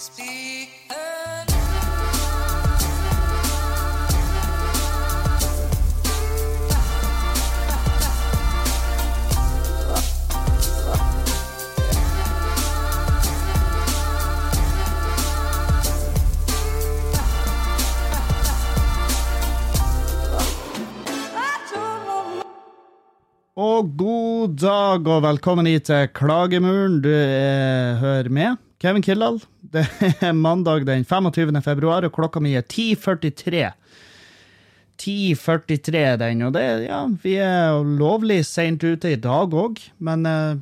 Og god dag og velkommen hit til Klagemuren. Du er, hører med Kevin Kildahl. Det er mandag den 25. februar, og klokka mi er 10.43. 10.43 den, og det, ja, vi er lovlig seint ute i dag òg, men eh,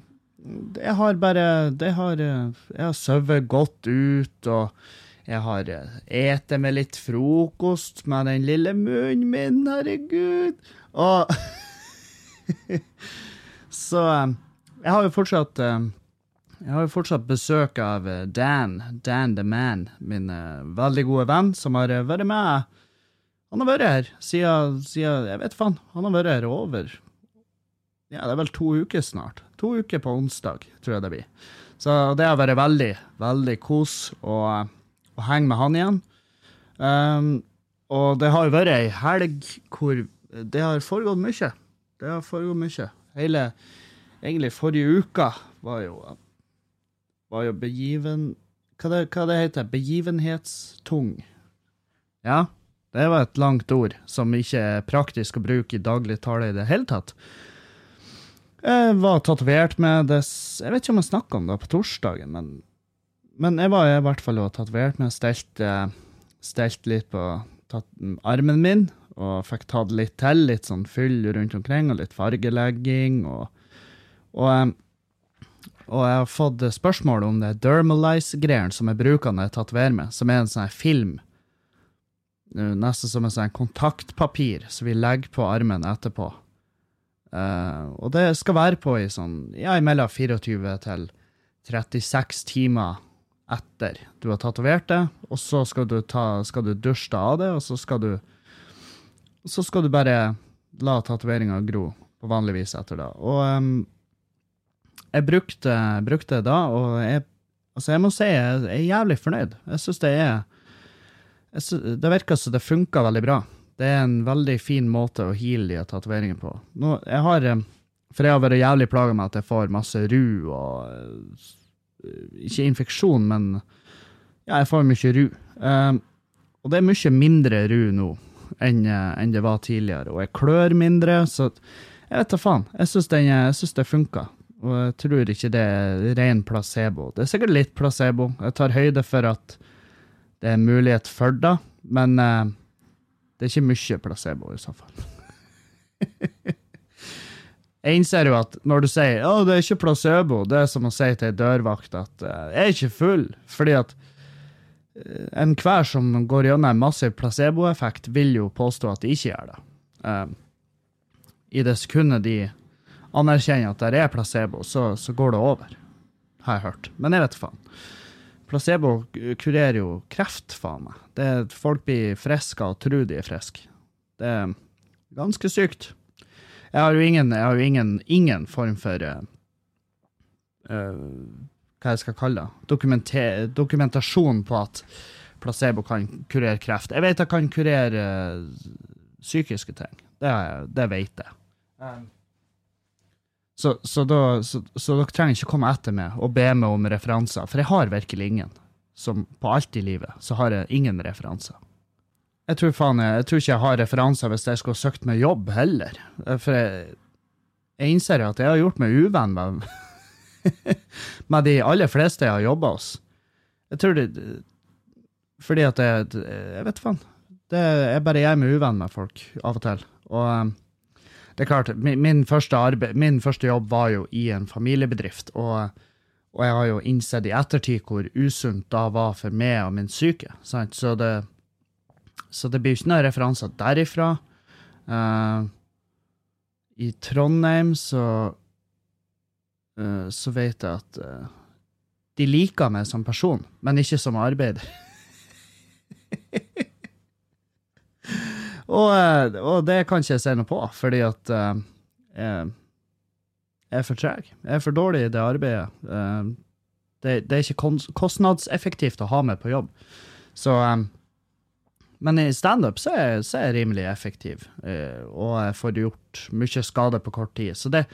jeg har bare det har, eh, Jeg har sovet godt ut, og jeg har eh, ete med litt frokost med den lille munnen min, herregud. Og Så eh, jeg har jo fortsatt eh, Jeg har jo fortsatt besøk av eh, Dan, Dan the Man, min eh, veldig gode venn, som har eh, vært med Han har vært her siden, siden Jeg vet faen. Han har vært her over Ja, det er vel to uker snart. To uker på onsdag, tror jeg det blir. Så det har vært veldig, veldig kos å, å henge med han igjen. Um, og det har jo vært ei helg hvor det har foregått mye. Det har foregått mye. Hele Egentlig forrige uka var jo var jo begiven... Hva det, hva det heter Begivenhetstung. Ja, det var et langt ord som ikke er praktisk å bruke i daglig tale i det hele tatt. Jeg var tatovert med det Jeg vet ikke om jeg snakka om det på torsdagen, men, men jeg var i hvert fall tatovert med stelt, eh, stelt litt på tatt, armen min, og fikk tatt litt til, litt sånn fyll rundt omkring, og litt fargelegging, og, og, eh, og jeg har fått spørsmål om det dermalize-greiene som jeg bruker når jeg tatoverer meg, som er en sånn film, nesten som en sånn kontaktpapir, som vi legger på armen etterpå. Uh, og det skal være på i sånn, ja, mellom 24 til 36 timer etter du har tatovert det, og så skal du, ta, skal du dusje av det, og så skal du så skal du bare la tatoveringa gro på vanlig vis etter det. Og um, jeg brukte, brukte det da, og jeg, altså jeg må si jeg er jævlig fornøyd. Jeg syns det er synes, Det virker som det funker veldig bra. Det er en veldig fin måte å heale de tatoveringene på. Nå, jeg har, for jeg har vært jævlig plaga med at jeg får masse ru og Ikke infeksjon, men ja, jeg får mye ru. Um, og det er mye mindre ru nå enn, enn det var tidligere, og jeg klør mindre, så jeg vet da faen. Jeg syns, det funka. Og jeg tror ikke det er ren placebo. Det er sikkert litt placebo. Jeg tar høyde for at det er mulighet for det, men uh, det er ikke mye placebo i så fall. jeg innser jo at når du sier å, det er ikke placebo, det er som å si til ei dørvakt at uh, jeg er ikke full, fordi at enhver som går gjennom en massiv placeboeffekt, vil jo påstå at de ikke gjør det. Um, I det sekundet de anerkjenner at det er placebo, så, så, går det over, har jeg hørt. Men jeg vet faen. Placebo kurerer jo kreft, faen meg. Det, folk blir friske og tror de er friske. Det er ganske sykt. Jeg har jo ingen, har jo ingen, ingen form for uh, hva jeg skal kalle det, dokumentasjon på at placebo kan kurere kreft. Jeg vet jeg kan kurere uh, psykiske ting. Det, det vet jeg. Um. Så, så, da, så, så, dere trenger ikke komme etter meg og be meg om referanser, for jeg har virkelig ingen. Som på alt i livet, så har jeg ingen referanser. Jeg tror, faen, jeg, jeg tror ikke jeg har referanser hvis jeg skulle søkt meg jobb heller. For jeg, jeg innser at jeg har gjort meg uvenn med med de aller fleste jeg har jobba hos. Jeg tror det Fordi at jeg Jeg vet faen. Det, er bare jeg meg uvenn med folk av og til. Og det er klart, min, min, første arbeid, min første jobb var jo i en familiebedrift. Og, og jeg har jo innsett i ettertid hvor usunt da var for meg og min syke. Sant? Så det, så det blir jo ikke noen referanser derifra. Uh, I Trondheim så uh, så vet jeg at uh, de liker meg som person, men ikke som arbeider. og, uh, og, det kan ikke jeg si noe på, fordi at uh, jeg, er for treg. Jeg er for dårlig i det arbeidet. Det, det er ikke kostnadseffektivt å ha med på jobb. Så um, Men i standup så, så er jeg rimelig effektiv, uh, og jeg får gjort mye skade på kort tid. Så det,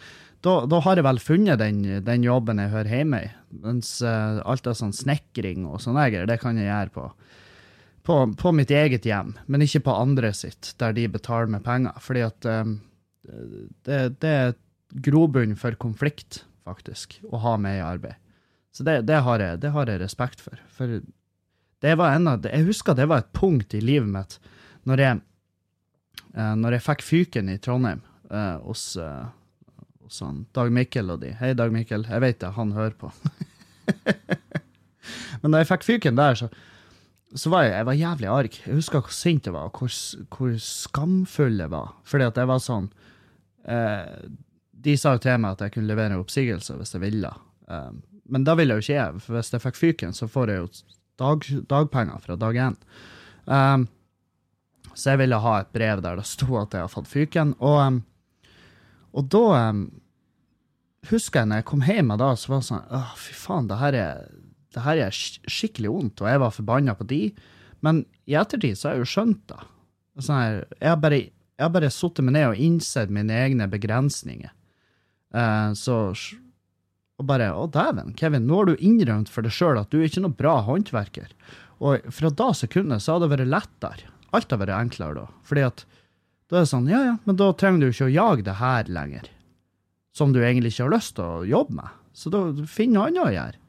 da, da har jeg vel funnet den, den jobben jeg hører hjemme i. Mens eh, alt av sånn snekring og sånne det kan jeg gjøre på, på, på mitt eget hjem, men ikke på andre sitt, der de betaler med penger. Fordi at um, det, det er grobunn for konflikt, faktisk, å ha med i arbeid. Så det, det, har jeg, det har jeg respekt for. For det var en av, jeg husker det var et punkt i livet mitt når jeg, eh, når jeg fikk fyken i Trondheim eh, hos, eh, hos Dag Mikkel og de. Hei, Dag Mikkel. Jeg vet det, han hører på. Men da jeg fikk fyken der, så, så var jeg, jeg var jævlig arg. Jeg husker hvor sint jeg var, og hvor, hvor skamfull jeg var. Fordi at jeg var sånn eh, De sa jo til meg at jeg kunne levere en oppsigelse hvis jeg ville. Eh, men da ville jeg jo ikke jeg, for hvis jeg fikk fyken, så får jeg jo dag, dagpenger fra dag én. Um, så jeg ville ha et brev der det sto at jeg har fått fyken. Og, um, og da um, husker jeg når jeg kom hjem da, så var det sånn Å, fy faen, det her er, det her er skikkelig vondt, og jeg var forbanna på de. Men i ettertid så har jeg jo skjønt det. Sånn her, jeg har bare, jeg bare satt meg ned og innsett mine egne begrensninger. Eh, så og bare Å, dæven, Kevin, nå har du innrømt for deg sjøl at du er ikke noe bra håndverker. Og fra da sekundet så har det vært lettere. Alt har vært enklere da. Fordi at da er det sånn, ja ja, men da trenger du ikke å jage det her lenger. Som du egentlig ikke har lyst til å jobbe med. Så da finn noe annet å gjøre.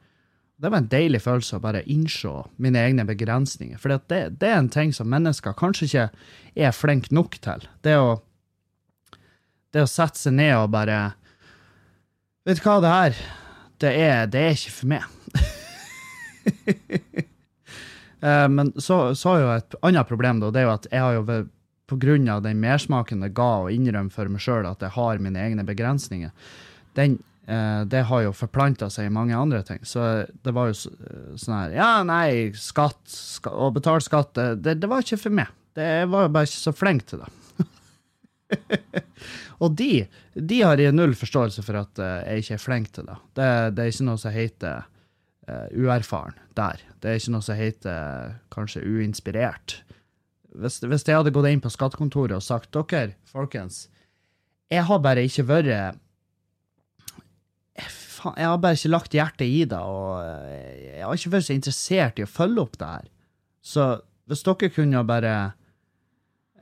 Det var en deilig følelse å bare innse mine egne begrensninger. For det, det er en ting som mennesker kanskje ikke er flinke nok til. Det å, det å sette seg ned og bare Vet du hva, det her, det er, det er ikke for meg. Eh, Men så, har jo et annet problem, da. Det er jo at jeg har jo på grunn av den mersmaken det ga å innrømme for meg sjøl at jeg har mine egne begrensninger, den, det har jo forplanta seg i mange andre ting. Så det var jo så- sånn her Ja, nei, skatt, skatt å betale skatt, det, det, var ikke for meg. Det, jeg var jo bare ikke så flink til det. Og de, de har jeg null forståelse for at eh, jeg ikke er flink til det. Det, det er ikke noe som heter uh, uerfaren der. Det er ikke noe som heter eh, kanskje uinspirert. Hvis, hvis jeg hadde gått inn på skattekontoret og sagt dere, folkens, jeg har bare ikke vært faen, jeg har bare ikke lagt hjertet i det, og eh, jeg har ikke vært så interessert i å følge opp det her. Så hvis dere kunne bare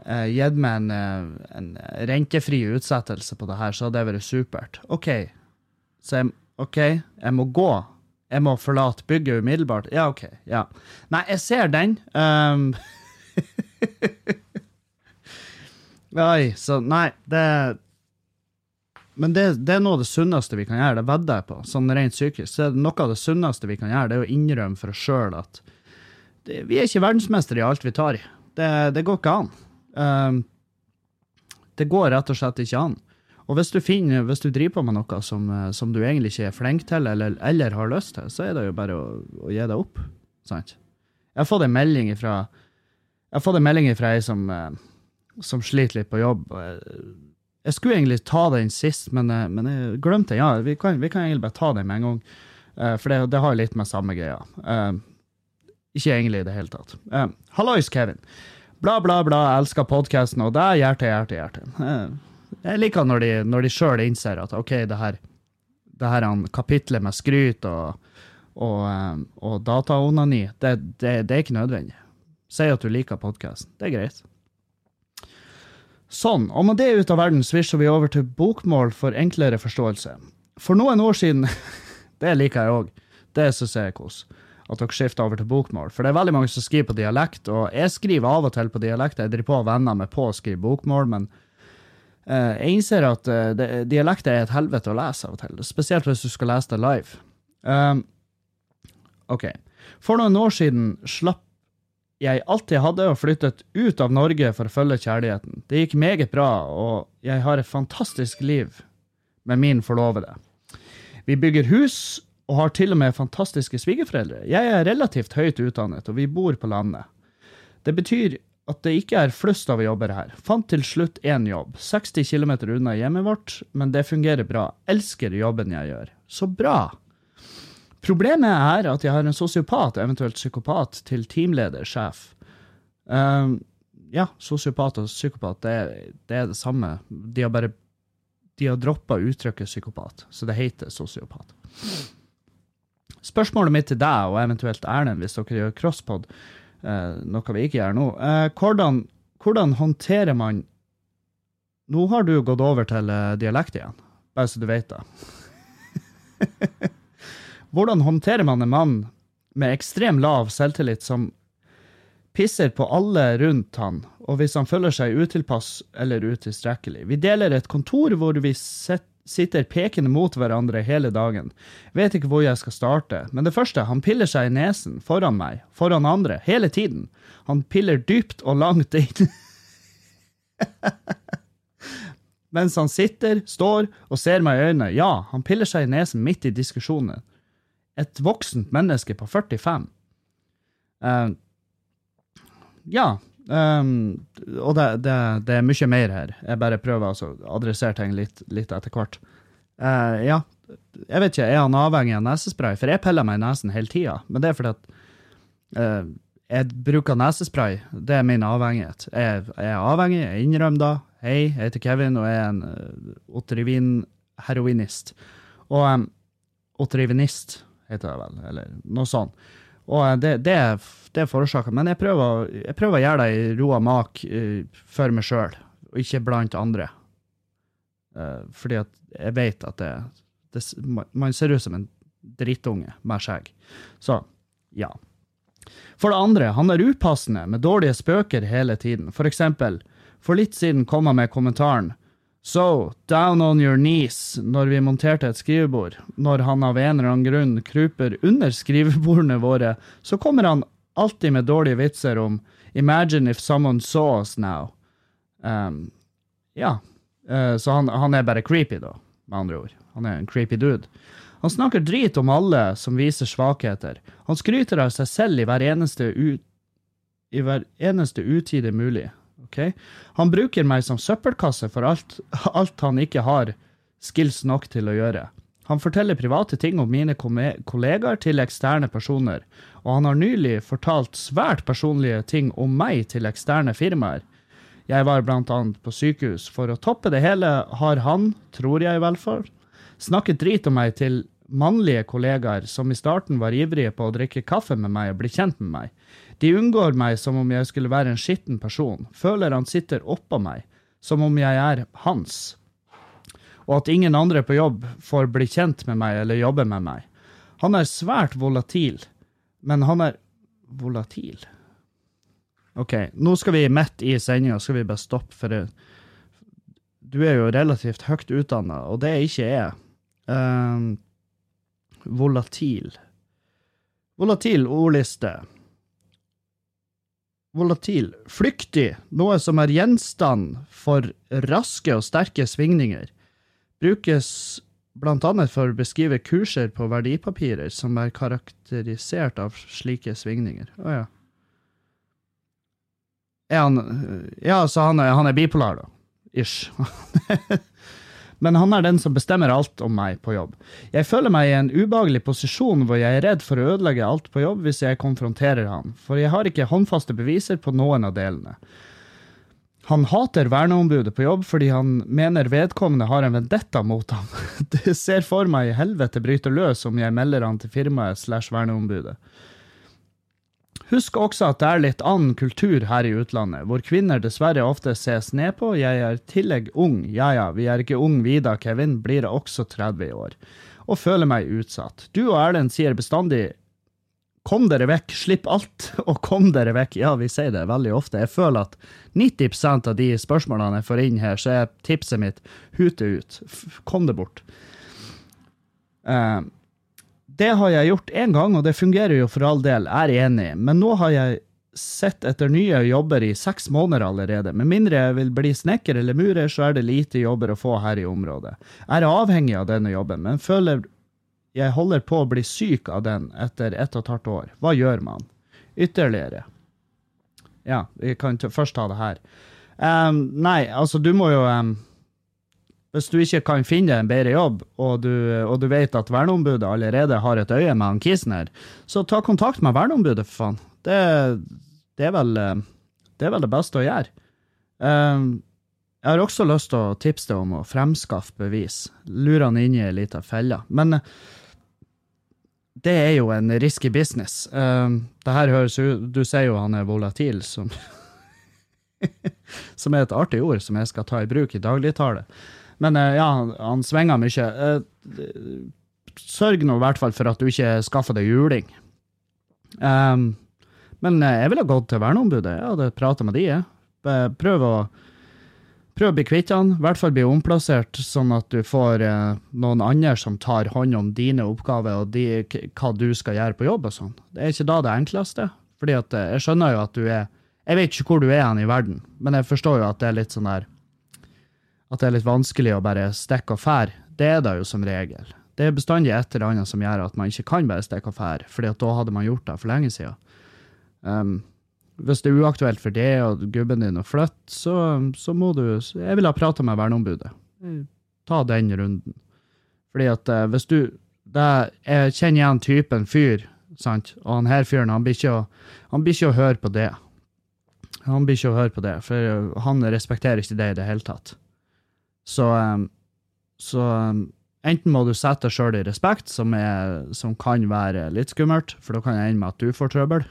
eh, gitt meg en, eh, en rentefri utsettelse på det her, så hadde det vært supert. OK, så jeg, ok, jeg må gå. Jeg må forlate bygget umiddelbart. Ja, OK. ja. Nei, jeg ser den. Um, Oi, så nei, det Men det, det er noe av det sunneste vi kan gjøre, det vedder jeg på. Sånn rent psykisk. Det er noe av det sunneste vi kan gjøre, det er å innrømme for oss sjøl at det, vi er ikke verdensmestere i alt vi tar i. Det, det går ikke an. Um, det går rett og slett ikke an. Og hvis du, finner, hvis du driver på med noe som, eh, som du egentlig ikke er flink til, eller, eller har lyst til, så er det jo bare å, å gi deg opp. Sant? Jeg har fått en melding fra ei som, eh, som sliter litt på jobb. Jeg, skulle egentlig ta den sist, men, eh, men jeg glemte den. Ja, vi kan, vi kan egentlig bare ta den med en gang. Uh, For det, det har litt med samme greia. Uh, Ikke egentlig i det hele tatt. Uh, Hallois, Kevin. Bla, bla, bla, jeg elsker podkasten, og det er hjerte, hjerte, hjerte. Uh, Jeg liker når de, når de sjøl innser at OK, det her, det her kapitlet med skryt og, og, og dataonani, det, det, det er ikke nødvendig. Si at du liker podkasten. Det er greit. Sånn, og med det ut av verden svisjer vi over til bokmål for enklere forståelse. For noen år siden Det liker jeg òg. Det syns jeg er kos. At dere skifter over til bokmål. For det er veldig mange som skriver på dialekt, og jeg skriver av og til på dialekt. Jeg driver på og venner meg på å skrive bokmål, men eh, jeg innser at eh, det, dialekt er et helvete å lese av og til. Spesielt hvis du skal lese det live. Um, OK. For noen år siden slapp jeg alltid hadde, og flyttet ut av Norge for å følge kjærligheten. Det gikk meget bra, og jeg har et fantastisk liv med min forlovede. Vi bygger hus og har til og med fantastiske svigerforeldre. Jeg er relativt høyt utdannet, og vi bor på landet. Det betyr at det ikke er flust av å jobbe her. Fant til slutt én jobb, 60 km unna hjemmet vårt, men det fungerer bra. Elsker jobben jeg gjør. Så bra! Problemet er at jeg har en sosiopat, eventuelt psykopat, til teamleder, sjef. Um, ja, sosiopat og psykopat, det det er, det samme. De har bare de har droppa uttrykket psykopat, så det heter sosiopat. Spørsmålet mitt til deg, og eventuelt Erlend, hvis dere gjør crosspod, uh, noe vi ikke gjør nå, uh, hvordan, hvordan, håndterer man Nå har du gått over til uh, dialekt igjen, bare så du vet det. hvordan håndterer man en mann med ekstrem lav selvtillit som pisser på alle rundt han, og hvis han føler seg utilpass eller utilstrekkelig. Vi deler et kontor hvor vi sitter pekende mot hverandre hele dagen. Vet ikke hvor jeg skal starte, men det første, han piller seg i nesen, foran meg, foran andre, hele tiden. Han piller dypt og langt inn. Mens han sitter, står og ser meg i øynene. Ja, han piller seg i nesen midt i diskusjonen. Et voksent menneske på 45. Uh, ja. Um, og det, det, det, er mye mer her. Jeg bare prøver altså å adressere ting litt, litt etter hvert. Uh, ja, jeg vet ikke, er han avhengig av nesespray? For jeg piller meg i nesen hele tida. Men det er fordi at uh, jeg bruker nesespray. Det er min avhengighet. Jeg, jeg er avhengig, jeg innrømmer det. Hei, jeg heter Kevin og jeg er en uh, otrivin-heroinist. Og um, otrivinist heter det vel, eller noe sånt. Og det, det, det forårsaker Men jeg prøver, jeg prøver, å gjøre det i ro og mak uh, for meg sjøl, og ikke blant andre. Uh, fordi at jeg vet at det, det, Man ser ut som en drittunge med skjegg. Så ja. For det andre, han er upassende med dårlige spøker hele tiden. For eksempel, for litt siden kom han med kommentaren So, down on your knees når vi monterte et skrivebord. Når han av en eller annen grunn kryper under skrivebordene våre, så kommer han alltid med dårlige vitser om Imagine if someone saw us now. Um, ja, uh, så han, han, er bare creepy, da, med andre ord. Han er en creepy dude. Han snakker drit om alle som viser svakheter. Han skryter av seg selv i hver eneste, ut, i hver eneste utide mulig. Okay? Han bruker meg som søppelkasse for alt, alt, han ikke har skills nok til å gjøre. Han forteller private ting om mine kollegaer til eksterne personer, og han har nylig fortalt svært personlige ting om meg til eksterne firmaer. Jeg var blant annet på sykehus. For å toppe det hele har han, tror jeg i hvert fall, snakket drit om meg til mannlige kollegaer som i starten var ivrige på å drikke kaffe med meg og bli kjent med meg. De unngår meg som om jeg skulle være en skitten person, føler han sitter oppå meg, som om jeg er hans, og at ingen andre på jobb får bli kjent med meg eller jobbe med meg. Han er svært volatil, men han er volatil. OK, nå skal vi midt i sendinga skal vi bare stoppe, for du er jo relativt høyt utdanna, og det er ikke jeg. Um, volatil. Volatil ordliste. Volatil. Flyktig, noe som er gjenstand for raske og sterke svingninger. Brukes blant annet for å beskrive kurser på verdipapirer som er karakterisert av slike svingninger. Å oh, ja. Er han Ja, så han er, han er bipolar, da. Ish. men han er den som bestemmer alt om meg på jobb. Jeg føler meg i en ubehagelig posisjon hvor jeg er redd for å ødelegge alt på jobb hvis jeg konfronterer han, for jeg har ikke håndfaste beviser på noen av delene. Han hater verneombudet på jobb fordi han mener vedkommende har en vendetta mot ham. Det ser for meg helvete bryter løs om jeg melder han til firmaet slash verneombudet. Husk også at det er litt annen kultur her i utlandet, hvor kvinner dessverre ofte ses ned på. Jeg er i tillegg ung, ja ja, vi er ikke ung vi da, Kevin, blir også 30 år, og føler meg utsatt. Du og Erlend sier bestandig kom dere vekk, slipp alt, og kom dere vekk. Ja, vi sier det veldig ofte. Jeg føler at 90% av de spørsmålene jeg får inn her, så er tipset mitt hute ut. Kom det bort. Uh, det har jeg gjort én gang, og det fungerer jo for all del, jeg er enig, men nå har jeg sett etter nye jobber i seks måneder allerede. Med mindre jeg vil bli snekker eller murer, så er det lite jobber å få her i området. Jeg er avhengig av denne jobben, men føler jeg holder på å bli syk av den etter ett og et halvt år. Hva gjør man? Ytterligere. Ja, vi kan først ta det her. Um, nei, altså, du må jo um, Hvis du ikke kan finne en bedre jobb, og du, og du vet at verneombudet allerede har et øye med han Kisner, så ta kontakt med verneombudet, for faen. Det, det, er, vel, eh, det er vel det beste å gjøre. Um, jeg har også lyst til å tipse deg om å fremskaffe bevis. Lure han inn i ei lita felle. Men det er jo en risky business. Det her høres ut Du sier jo han er volatil, som Som er et artig ord som jeg skal ta i bruk i dagligtale. Men uh, ja, han, svinger mye. Uh, sørg nå i hvert fall for at du ikke skaffer deg juling. Um, men uh, jeg ville gått til verneombudet. Jeg hadde prata med de. Prøv å Prøv å bli kvitt han, i hvert fall bli omplassert, sånn at du får eh, noen andre som tar hånd om dine oppgaver og de, hva du skal gjøre på jobb og sånn. Det er ikke da det enkleste. Fordi at eh, jeg skjønner jo at du er Jeg vet ikke hvor du er hen i verden, men jeg forstår jo at det er litt sånn der At det er litt vanskelig å bare stikke og fære. Det er det jo som regel. Det er bestandig et eller annet som gjør at man ikke kan bare stikke og fære, at da hadde man gjort det for lenge siden. Um, hvis det er uaktuelt for det og gubben din å flytte, så, så må du Jeg ville ha prata med verneombudet. Ta den runden. Fordi at uh, hvis du det, Jeg kjenner igjen typen fyr, sant, og han her fyren, han blir ikke å, han blir ikke å høre på det. Han blir ikke å høre på det, for han respekterer ikke det i det hele tatt. Så, um, så um, enten må du sette deg sjøl i respekt, som, er, som kan være litt skummelt, for da kan det ende med at du får trøbbel.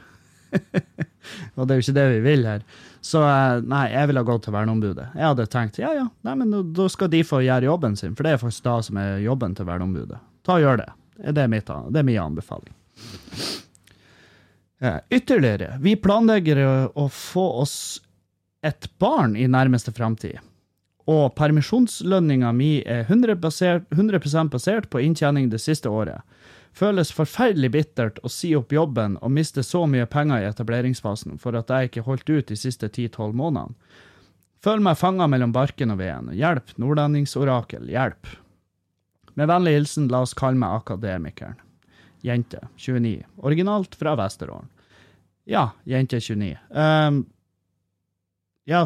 og det er jo ikke det vi vil her. Så eh, nei, jeg ville gått til verneombudet. Jeg hadde tenkt ja, ja, nei, men da skal de få gjøre jobben sin, for det er faktisk da som er jobben til verneombudet. Ta og gjør det. Det er, mitt, det er min anbefaling. Eh, ytterligere, vi planlegger å få oss et barn i nærmeste framtid. Og permisjonslønninga mi er 100, basert, 100% basert på inntjening det siste året føles forferdelig bittert å si opp jobben og miste så mye penger i etableringsfasen for at jeg ikke holdt ut de siste 10-12 månedene. Føler meg fanga mellom barken og veden. Hjelp, nordlendingsorakel, hjelp. Med vennlig hilsen, la oss kalle meg Akademikeren. Jente, 29. Originalt fra Vesterålen. Ja, jente 29. Um, ehm, ja,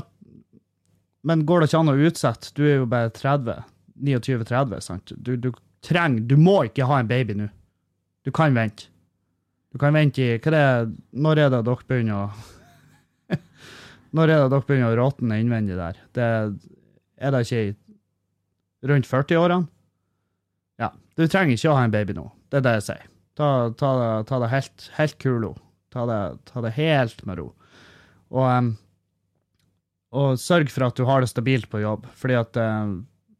men går det ikke an å utsette? Du er jo bare 30. 29-30, sant? Du, du trenger Du må ikke ha en baby nå. Du kan vente. Du kan vente i hva det er, Når er det dere begynner å Når er det dere begynner å råtne innvendig der? Det, er det ikke i rundt 40-årene? Ja. Du trenger ikke å ha en baby nå. Det er det jeg sier. Ta, ta, det, ta det, helt, helt kulo. Ta det, ta det, helt med ro. Og, um, og sørg for at du har det stabilt på jobb. Fordi at eh,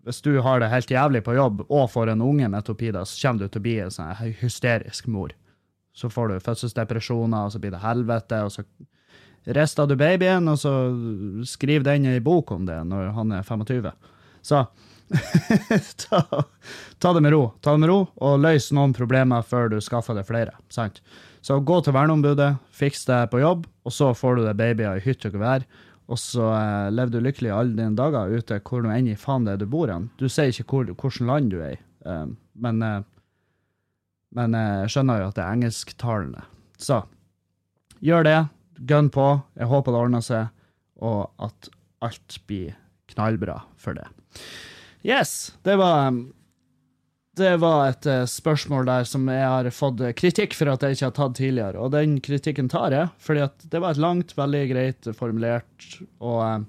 hvis du har det helt jævlig på jobb og får en unge med topida, så kommer du til å bli en sånn hysterisk mor. Så får du fødselsdepresjoner, og så blir det helvete, og så rister du babyen, og så skriv den i bok om det når han er 25. Så ta, ta, det med ro, ta det med ro, og løs noen problemer før du skaffer deg flere. sant? Så gå til verneombudet, fiks det på jobb, og så får du deg babyer i hytt og gevær og så eh, lever du lykkelig alle dine dager ute hvor nå enn i faen det er du bor hen. Du sier ikke hvor, hvilket land du er i, eh, men, eh, men eh, jeg skjønner jo at det er engelsktalende. Så gjør det. Gunn på. Jeg håper det ordner seg, og at alt blir knallbra for det. Yes, det var det var et uh, spørsmål der som jeg har fått kritikk for at jeg ikke har tatt tidligere. Og den kritikken tar jeg, fordi det var et langt, veldig greit formulert og uh,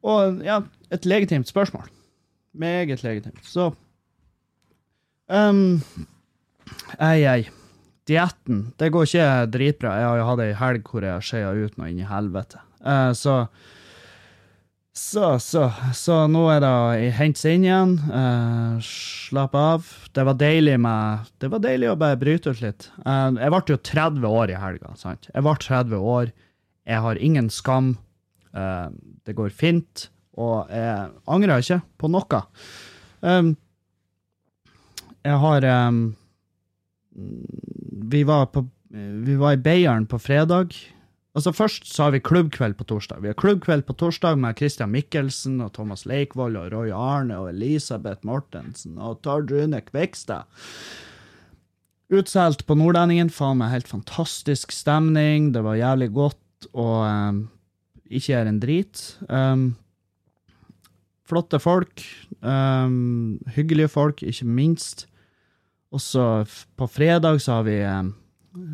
Og ja, et legitimt spørsmål. Meget legitimt. Så um, Ei, ei. Dietten, det går ikke dritbra. Jeg har jo hatt ei helg hvor jeg har skeia ut noe inn i helvete. Uh, så så, så, så nå er det hente seg inn igjen. Uh, slapp av. Det var deilig med Det var deilig å bare bryte ut litt. Uh, jeg ble jo 30 år i helga. sant? Jeg ble 30 år. Jeg har ingen skam. Uh, det går fint. Og jeg angrer ikke på noe. Um, jeg har um, Vi var på Vi var i Beiarn på fredag. Altså Først så har vi klubbkveld på torsdag. Vi har klubbkveld på torsdag med Christian Mikkelsen og Thomas Leikvoll og Roy Arne og Elisabeth Mortensen og Tord Rune Kvikstad. Utsolgt på Nordlendingen. Faen meg helt fantastisk stemning. Det var jævlig godt og um, ikke gjøre en drit. Um, flotte folk. Um, hyggelige folk, ikke minst. Og så på fredag så har vi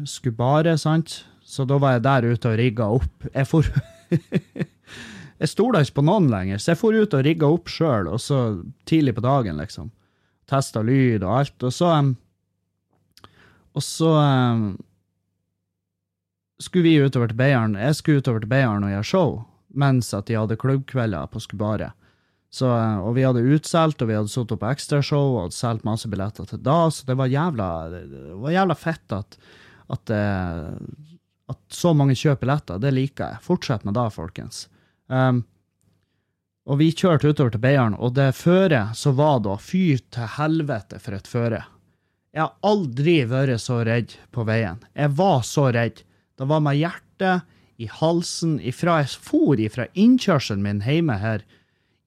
Skubare, sant? Så da var jeg der ute og rigga opp. Jeg for Jeg stoler ikke på noen lenger, så jeg for ut og rigga opp sjøl, og så tidlig på dagen, liksom. Testa lyd og alt, og så um, Og så um, skulle vi utover til Beiarn. Jeg skulle utover til Beiarn og gjøre show, mens at de hadde klubbkvelder på Skubare. Så, og vi hadde utsolgt, og vi hadde satt opp ekstrashow og hadde solgt masse billetter til da, så det var jævla, det var jævla fett at, at, eh, at så mange kjøper billetter. Det liker jeg. Fortsett med det, folkens. Um, og vi kjørte utover til Beiarn, og det føret som var da, fy til helvete for et føre. Jeg har aldri vært så redd på veien. Jeg var så redd. Det var med hjertet i halsen ifra jeg for ifra innkjørselen min hjemme her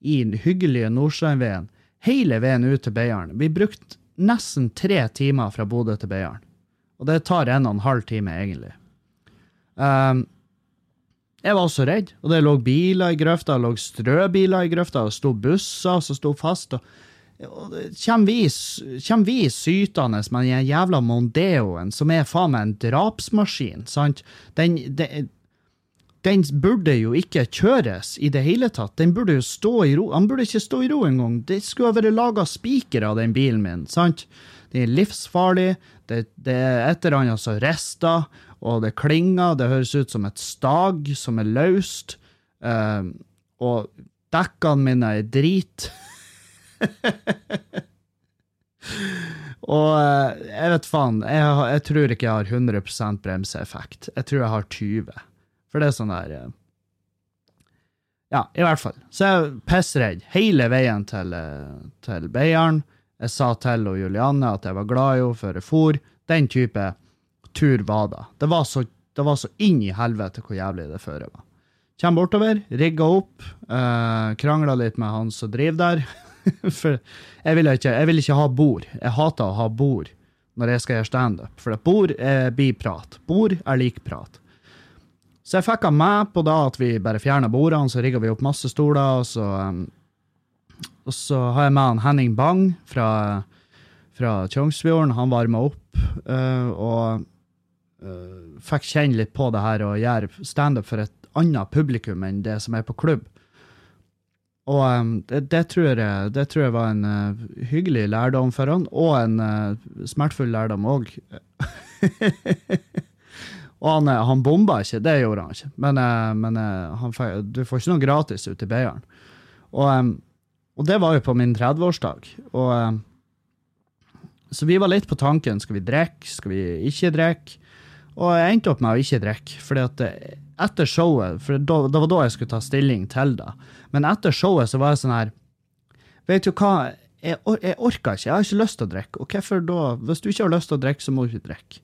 i den hyggelige Nordsteinveien, hele veien ut til Beiarn. Vi brukte nesten tre timer fra Bodø til Beiarn. Og det tar en og en halv time, egentlig. Um, jeg var også redd, og det lå biler i grøfta, det lå strøbiler i grøfta, det sto busser som sto fast. og det vi, kjem vi sytende med den jævla Mondeoen, som er faen meg en drapsmaskin, sant? Den, den, den burde jo ikke kjøres i det hele tatt. Den burde jo stå i ro. Han burde ikke stå i ro engang. Det skulle ha vært laga spiker av den bilen min, sant? Den er livsfarlig, det, det er et eller annet som rister, og det klinger, det høres ut som et stag som er løst, eh, og dekkene mine er drit. Og eh, jeg vet faen, jeg, jeg tror ikke jeg har 100% bremseeffekt. Jeg tror jeg har 20. For det er sånn der eh, Ja, i hvert fall. Så jeg er pissredd hele veien til, eh, til Beiarn. Jeg sa til Julianne at jeg var glad i henne før jeg for. Den type tur var det. Det var så, det var så inn i helvete hvor jævlig det føret var. Kjem bortover, rigga opp, uh, krangla litt med han som driver der. For jeg vil, ikke, jeg vil ikke ha bord. Jeg hater å ha bord når jeg skal gjøre standup. For at bord er biprat. Bord er lik prat. Så jeg fikk av med på da at vi bare fjerna bordene, så rigga vi opp masse stoler, og så, um, og så har jeg med han Henning Bang fra, fra Tjongsfjorden. Han varma opp, uh, og uh, fikk kjenne litt på det her og gjøre standup for et annet publikum enn det som er på klubb. Og um, det, det, tror jeg, det tror jeg var en uh, hyggelig lærdom for han, og en uh, smertefull lærdom òg. og han, han bomba ikke, det gjorde han ikke, men, men han, du får ikke noe gratis ute i Beiarn. Og, um, og det var jo på min 30-årsdag. Og um, Så vi var litt på tanken, skal vi drikke, skal vi ikke drikke? Og jeg endte opp med å ikke drikke, fordi at eh, etter showet, for det var da jeg skulle ta stilling til det, men etter showet så var jeg sånn her, vet du hva, jeg, or jeg orker ikke, jeg har ikke lyst til å drikke, og hvorfor da? Hvis du ikke har lyst til å drikke, så må du ikke drikke.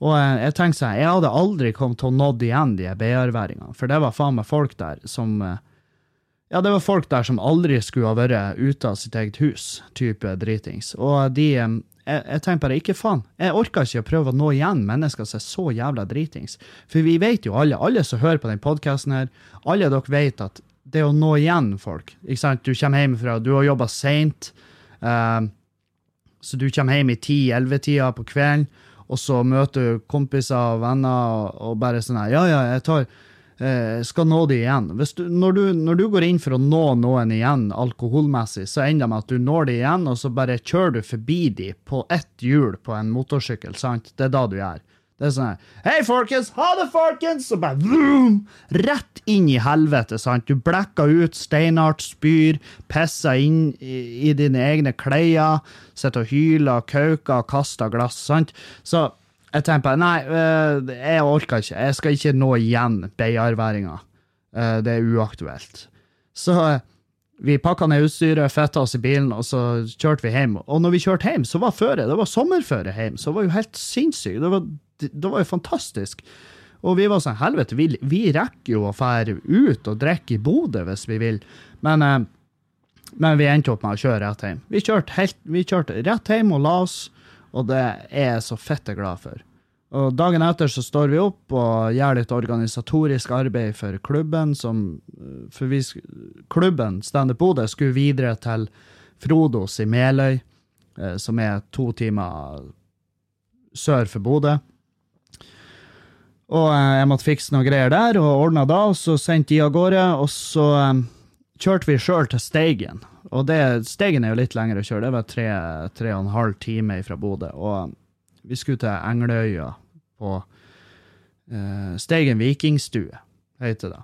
Og eh, jeg tenkte sånn, jeg hadde aldri kommet til å nådd igjen de BR-væringene, for det var faen meg folk der som, eh, ja, det var folk der som aldri skulle ha vært ute av sitt eget hus, type dritings. Og de, jeg, jeg tenker bare, ikke faen, jeg orker ikke å prøve å nå igjen mennesker som er så jævla dritings. For vi vet jo alle, alle som hører på den podcasten her, alle dere vet at det å nå igjen folk, ikke sant, du kommer hjem fra, du har jobbet sent, uh, så du kommer hjem i 10-11-tida på kvelden, og så møter du kompiser og venner og, og bare sånn her, ja, ja, jeg tar, eh, skal nå de igjen. Du, når, du, når du går inn for å nå noen igjen alkoholmessig, så ender det med at du når de igjen, og så bare kjører du forbi de på ett hjul på en motorsykkel, sant? Det er da du gjør. Det er sånn hei folkens, ha det folkens, og bare vroom, rett inn i helvete, sant? Du blekker ut, steinart, spyr, pisser inn i, i dine egne klær, sitter og hyler, kauker, kaster glass, sant? Så jeg tenker nei, øh, jeg orker ikke. Jeg skal ikke nå igjen Beiarværinga. Eh, Det er uaktuelt. Så eh, vi pakka ned utstyret, fetta oss i bilen, og så kjørte vi hjem. Og når vi kjørte hjem, så var føret, det var sommerføre hjem, så det var jo helt sinnssykt. Det var, det var jo fantastisk. Og vi var sånn, helvete, vi, vi rekker jo å fære ut og drikke i Bodø hvis vi vil. Men, eh, men vi endte opp med å kjøre rett hjem. Vi kjørte, helt, vi kjørte rett hjem og la oss, og det er jeg så fette glad for. Og dagen etter så står vi opp og gjør litt organisatorisk arbeid for klubben. Som, for vi, klubben Standup Bodø skulle videre til Frodos i Meløy, eh, som er to timer sør for Bodø. Og eh, jeg måtte fikse noen greier der, og ordna da, og så sendte de av gårde. Og så kjørte vi sjøl til Steigen. Og det, Steigen er jo litt lengre å kjøre, det var tre, tre og en halv time fra Bodø. Og vi skulle til Engleøya på uh, Steigen vikingstue, heter det.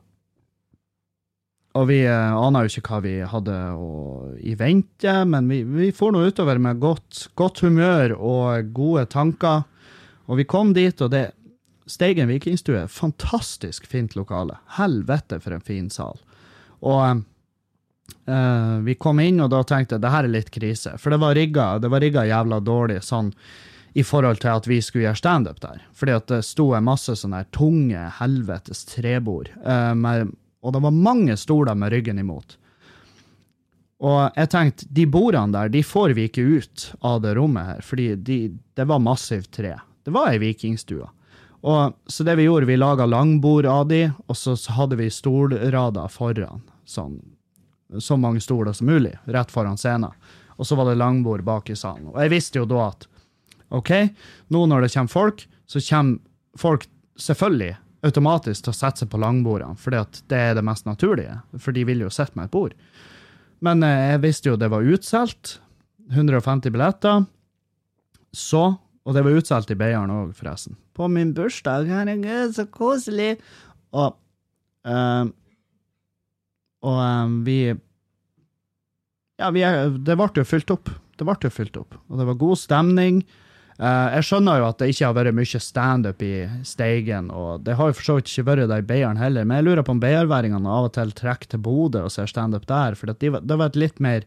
Og vi uh, aner jo ikke hva vi hadde å, i vente, men vi, vi får nå utover med godt, godt humør og gode tanker. Og vi kom dit, og det Steigen vikingstue, fantastisk fint lokale. Helvete for en fin sal. Og uh, vi kom inn, og da tenkte jeg det her er litt krise. For det var rigga, det var rigga jævla dårlig sånn i forhold til at vi skulle gjøre standup der. Fordi at det sto masse sånne tunge helvetes trebord. Uh, med, og det var mange stoler med ryggen imot. Og jeg tenkte, de bordene der, de får vi ikke ut av det rommet her, fordi de, det var massivt tre. Det var ei vikingstue. Og, så det vi gjorde, vi laga langbord av de, og så hadde vi stolrader foran. Sånn, så mange stoler som mulig, rett foran scenen. Og så var det langbord bak i salen. Og jeg visste jo da at OK, nå når det kommer folk, så kommer folk selvfølgelig automatisk til å sette seg på langbordene, for det er det mest naturlige. For de vil jo sitte med et bord. Men eh, jeg visste jo det var utsolgt. 150 billetter. Så og det var utsolgt i Beiarn òg, forresten. På min bursdag. Herregud, så koselig! Og uh, Og um, vi Ja, vi er, det ble jo fylt opp. Det ble jo fylt opp. Og det var god stemning. Uh, jeg skjønner jo at det ikke har vært mye standup i Steigen, og det har jo for så vidt ikke vært det i Beiarn heller, men jeg lurer på om beierværingene av og til trekker til Bodø og ser standup der, for det, det var et litt mer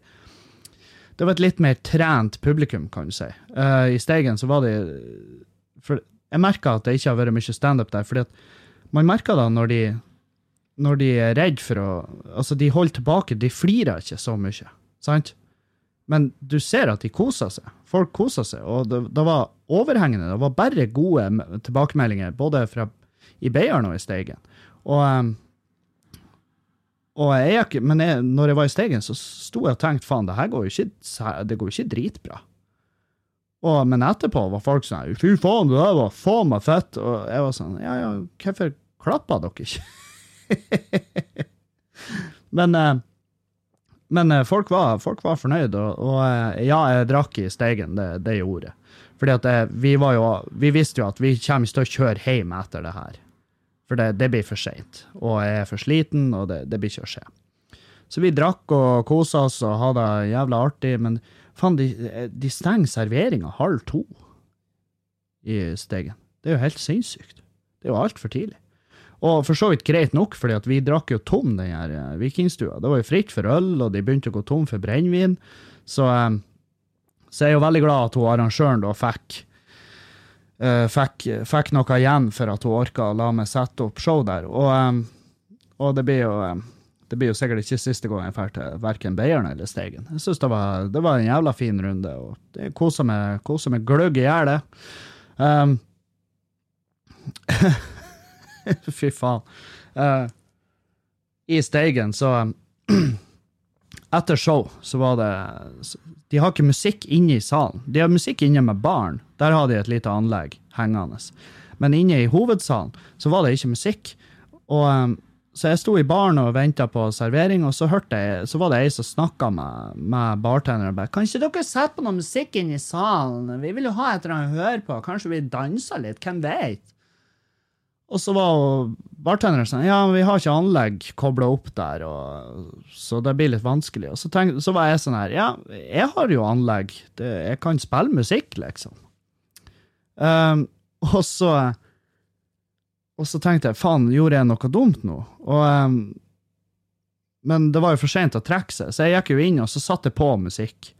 det var et litt mer trent publikum, kan du si. Uh, I Steigen så var det for Jeg merka at det ikke har vært mye standup der, fordi at man merker da når de, når de er redd for å Altså, de holder tilbake, de flirer ikke så mye, sant? Men du ser at de koser seg. Folk koser seg, og det, det var overhengende. Det var bare gode tilbakemeldinger, både fra i Beiarn og i Steigen. Og um, og jeg, men jeg, når jeg var i Steigen, så sto jeg og tenkte faen, det her går jo ikke, det går ikke dritbra. Og, men etterpå var folk sånn fy faen, det der var faen meg fett. Og jeg var sånn ja ja, hvorfor klappa dere ikke? men eh, men eh, folk var, folk var fornøyd, og, og, eh, ja, jeg drakk i Steigen, det, det gjorde jeg. Fordi at det, vi, jo, vi visste jo at vi kommer til å kjøre hjem etter det her. For det, det blir for seint, og jeg er for sliten, og det, det, blir ikke å skje. Så vi drakk og kosa oss og hadde det jævla artig, men faen, de, de stenger serveringa halv to i Stegen. Det er jo helt sinnssykt. Det er jo altfor tidlig. Og for så vidt greit nok, fordi at vi drakk jo tom den her eh, vikingstua. Det var jo fritt for øl, og de begynte å gå tom for brennevin. Så, eh, så jeg er jo veldig glad at hun arrangøren da fikk uh, fikk, fikk, noe igjen for at hun orka å la meg sette opp show der. Og, og det blir jo det blir jo sikkert ikke siste gang jeg drar til verken Beiarn eller Steigen. Jeg syns det, det, var en jævla fin runde, og det koser meg, koser meg gløgg i hjel, det. Um, fy faen. Uh, I Steigen, så Etter show så var det De har ikke musikk inne i salen. De har musikk inne med barn. Der har de et lite anlegg hengende. Men inne i hovedsalen så var det ikke musikk. Og, um, så jeg sto i baren og venta på servering, og så, jeg, så var det ei som snakka med, med bartenderen. Bare, 'Kan ikke dere sette på noe musikk inne i salen? Vi vil jo ha et eller annet å høre på. Kanskje vi danser litt? Hvem vet?' Og så var bartenderen sånn Ja, men vi har ikke anlegg kobla opp der, og, så det blir litt vanskelig. Og så, tenk, så, var jeg sånn her Ja, jeg har jo anlegg. Det, jeg kan spille musikk, liksom. Um, og så Og så tenkte jeg faen, gjorde jeg noe dumt nå? Og, um, men det var jo for seint å trekke seg, så jeg gikk jo inn og så satte på musikk.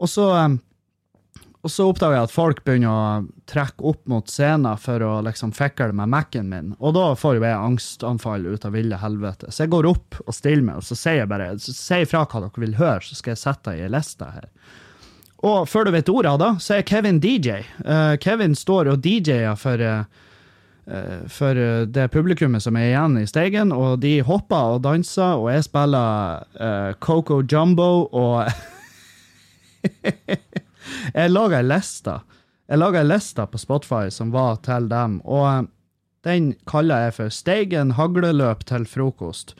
Og så um, og så oppdager jeg at folk begynner å trekke opp mot scenen for å liksom fikle med Mac-en min. Og da får jo jeg angstanfall ut av ville helvete. Så jeg går opp og stiller meg, og så sier jeg bare så sier fra hva dere vil høre, så skal jeg sette ei liste her. og før du vet ordet av det, så er Kevin DJ. Uh, Kevin står og DJ-er for, eh, eh, for eh, det publikummet som er igjen i Steigen, og de hopper og danser, og jeg spiller uh, Coco Jumbo, og jeg laga ei liste. Jeg laga ei liste på Spotify som var til dem, og eh, den kaller jeg for Steigen hagleløp til frokost.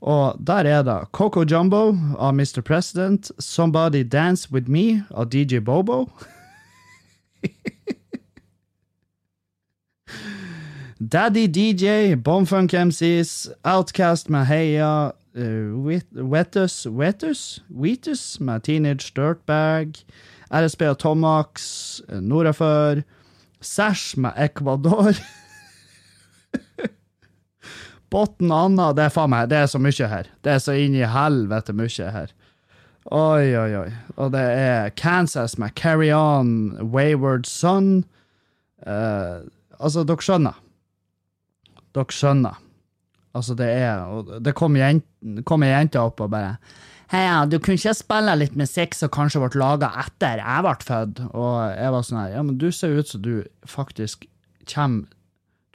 Og der er det Coco Jumbo av Mr. President, Somebody Dance With Me av DJ Bobo. Daddy DJ, Bomfunk MCs, Outcast med Heia, uh, Wettus, Wettus, Wheatus med Teenage Dirtbag, RSB og Tomax, nordafor. Norafør, Sash med Ecuador. Botn Anna, det er faen meg, det er så mye her. Det er så inn i helvete mye her. Oi, oi, oi. Og det er Kansas med Carry On, Wayward Son. Uh, altså, dere skjønner. Dere skjønner. Altså, det er og Det kom ei jente opp og bare Heia, du kunne ikke spille litt musikk som kanskje ble laga etter jeg ble født? Og jeg var sånn her, ja, men du ser ut som du faktisk kommer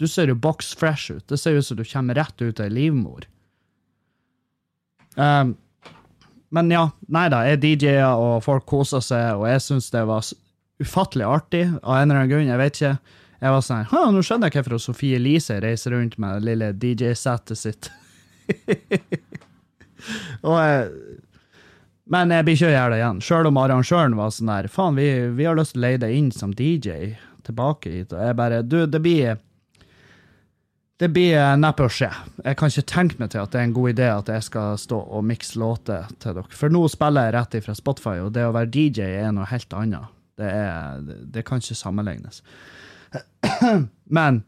Du ser jo box fresh ut. Det ser ut som du kommer rett ut av ei livmor. Um, men ja, nei da, jeg DJ-er, og folk koser seg, og jeg syns det var ufattelig artig av en eller annen grunn. Jeg vet ikke. Jeg var sånn Nå skjønner jeg hvorfor Sofie Elise reiser rundt med det lille DJ-settet sitt. og jeg, men jeg blir ikke å gjøre det igjen. Sjøl om arrangøren var sånn der Faen, vi, vi, har lyst til å leie deg inn som DJ tilbake hit. Og jeg bare Du, det blir det blir neppe å skje. Jeg kan ikke tenke meg til at det er en god idé at jeg skal stå og mikse låter til dere. For nå spiller jeg rett ifra Spotify, og det å være DJ er noe helt annet. Det, er, det, kan ikke sammenlignes. Men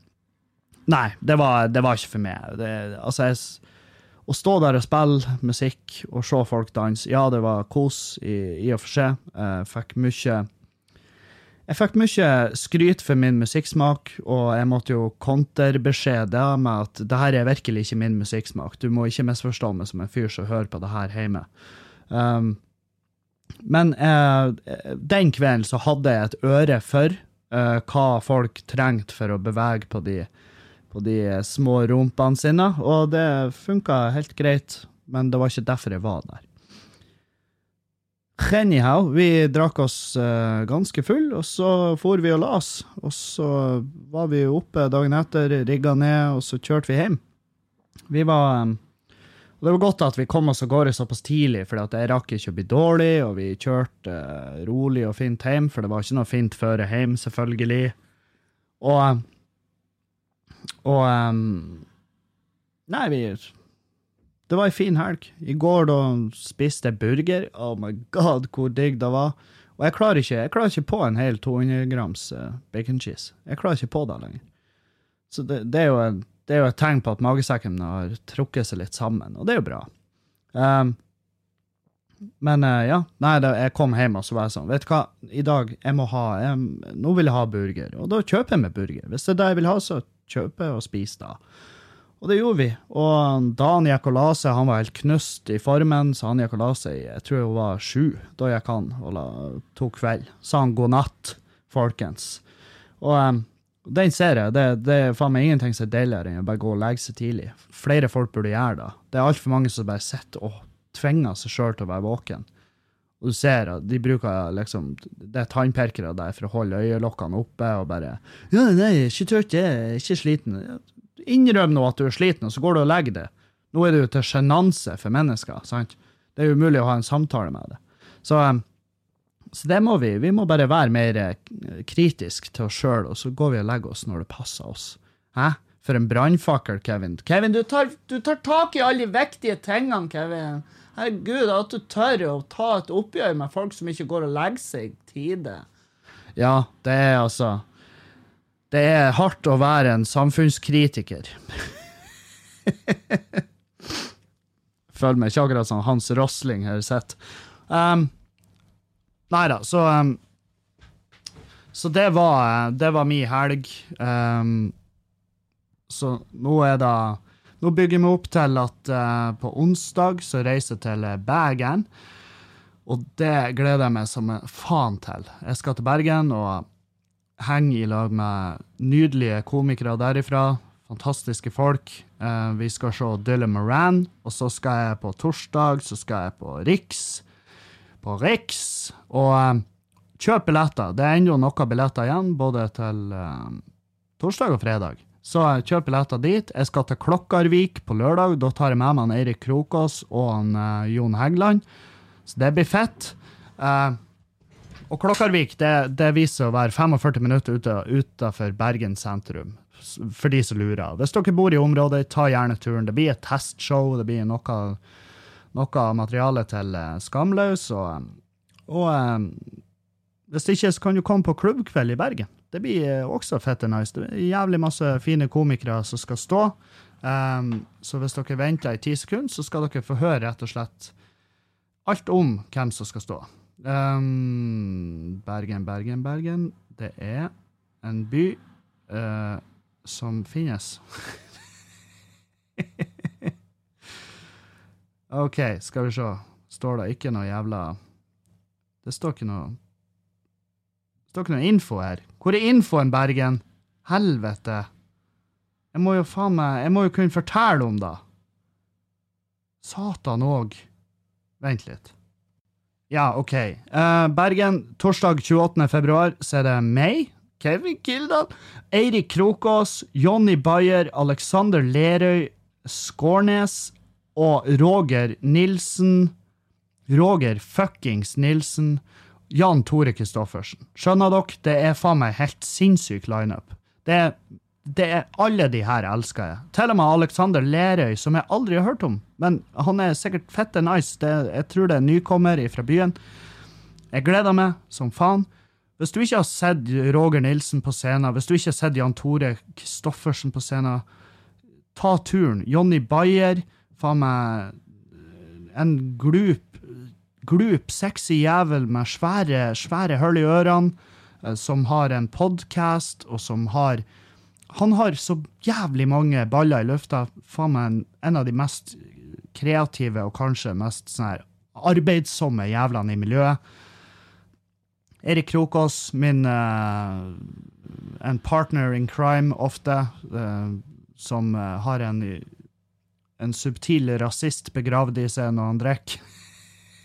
Nei, det var, det var, ikke for meg. Det, altså, jeg, å stå der og spille musikk og se folk danse, ja, det var kos i, i og for seg. Jeg fikk mye jeg fikk mye skryt for min musikksmak, og jeg måtte jo konterbeskjede med at det her er virkelig ikke min musikksmak. Du må ikke misforstå meg som en fyr som hører på det her hjemme. Um, men eh, den kvelden så hadde jeg et øre for uh, hva folk trengte for å bevege på de, på de små rumpene sine, og det funka helt greit, men det var ikke derfor jeg var der. Anyhow, vi drakk oss uh, ganske full, og så for vi og la oss. Og så var vi oppe dagen etter, rigga ned, og så kjørte vi hjem. Vi var um, Og det var godt at vi kom oss av gårde såpass tidlig, for jeg rakk ikke å bli dårlig, og vi kjørte uh, rolig og fint hjem, for det var ikke noe fint føre hjem, selvfølgelig. Og Og um, Nei, vi det var ei en fin helg. I går da spiste jeg burger. Oh my god, hvor digg det var. Og jeg klarer ikke, jeg klarer ikke på en hel 200 grams uh, bacon cheese. Jeg klarer ikke på det lenger. Så det, det, er jo en, det, er jo et tegn på at magesekken har trukket seg litt sammen, og det er jo bra. Um, men uh, ja, nei, da, jeg kom hjem og så var jeg sånn, vet du hva, i dag jeg må ha, jeg, nå vil jeg ha burger. Og da kjøper jeg meg burger. Hvis det er det jeg vil ha, så kjøper jeg og spise da. Og det gjorde vi. Og Dan gikk og la seg, han var helt knust i formen, så han gikk og la seg jeg tror hun var sju. Da gikk han og la, tok kveld. Sa han god natt, folkens. Og um, den ser jeg. Det, det er faen meg ingenting som er deiligere enn å bare gå og legge seg tidlig. Flere folk burde gjøre det. Det er altfor mange som bare sitter og tvinger seg sjøl til å være våken. Og du ser at de bruker liksom Det er tannpirkere der for å holde øyelokkene oppe og bare 'Ja, nei, ikke tørt, jeg er ikke sliten.' Innrøm nå at du er sliten, og så går du og legger deg. Nå er det jo til sjenanse for mennesker. sant? Det er umulig å ha en samtale med det. Så, um, så det må vi. Vi må bare være mer eh, kritisk til oss sjøl, og så går vi og legger oss når det passer oss. Hæ? For en brannfakkel, Kevin. Kevin, du tar, du tar, tak i alle de viktige tingene, Kevin. Herregud, at du tør å ta et oppgjør med folk som ikke går og legger seg tide. Ja, det er altså det er hardt å være en samfunnskritiker. Føler meg ikke akkurat som Hans Rosling har sett. Um, nei da, så um, Så det var, det var min helg. Um, så nå er det Nå bygger vi opp til at uh, på onsdag så reiser jeg til Bergen. Og det gleder jeg meg som en faen til. Jeg skal til Bergen og henge i lag med nydelige komikere derifra. Fantastiske folk. Uh, vi skal se Dylan Moran, og så skal jeg på torsdag så skal jeg på Riks. På Riks. Og uh, kjøp billetter. Det er ennå noen billetter igjen, både til torsdag og fredag. Så jeg kjøp billetter dit. Jeg skal til Klokkarvik på lørdag. Da tar jeg med meg Eirik Krokås og han uh, Jon Heggeland. Så det blir fett. Uh, og Klokkarvik det, det viser å være 45 minutter ute, utenfor Bergen sentrum, for de som lurer. Hvis dere bor i området, ta gjerne turen. Det blir et testshow, det blir noe, noe materiale til eh, Skamløs, og, og hvis ikke, så kan du komme på klubbkveld i Bergen. Det blir eh, også fette nice. Det er jævlig masse fine komikere som skal stå. Um, så hvis dere venter i ti sekunder, så skal dere få høre rett og slett alt om hvem som skal stå. Um, Bergen, Bergen, Bergen. Det er en by uh, som finnes. OK, skal vi se. Står det ikke noe jævla Det står ikke noe står ikke noe info her. Hvor er infoen, Bergen? Helvete. Jeg må jo faen meg Jeg må jo kunne fortelle om det. Satan òg. Vent litt. Ja, OK. Uh, Bergen, torsdag 28. februar, så er det meg, Kevin Kildahl, Eirik Krokås, Jonny Bayer, Alexander Lerøy, Skårnes og Roger Nilsen. Roger fuckings Nilsen. Jan Tore Kristoffersen. Skjønner dere? Det er faen meg helt sinnssyk lineup. Det det er alle de her elsker jeg. Til og med Alexander Lerøy, som jeg aldri har hørt om. Men han er sikkert fette nice. Det, jeg tror det er nykommer fra byen. Jeg gleder meg som faen. Hvis du ikke har sett Roger Nilsen på scenen, hvis du ikke har sett Jan Tore Kristoffersen på scenen, ta turen. Jonny Bayer, faen meg en glup, glup, sexy jævel med svære, svære hull i ørene, eh, som har en podkast, og som har Han har så jævlig mange baller i lufta. Faen meg en, en av de mest kreative og kanskje mest sånn her arbeidsomme jævlene i miljøet. Erik Krokås, min uh, en partner in crime ofte, uh, som uh, har en, en subtil rasist begravd i seg når han drikker.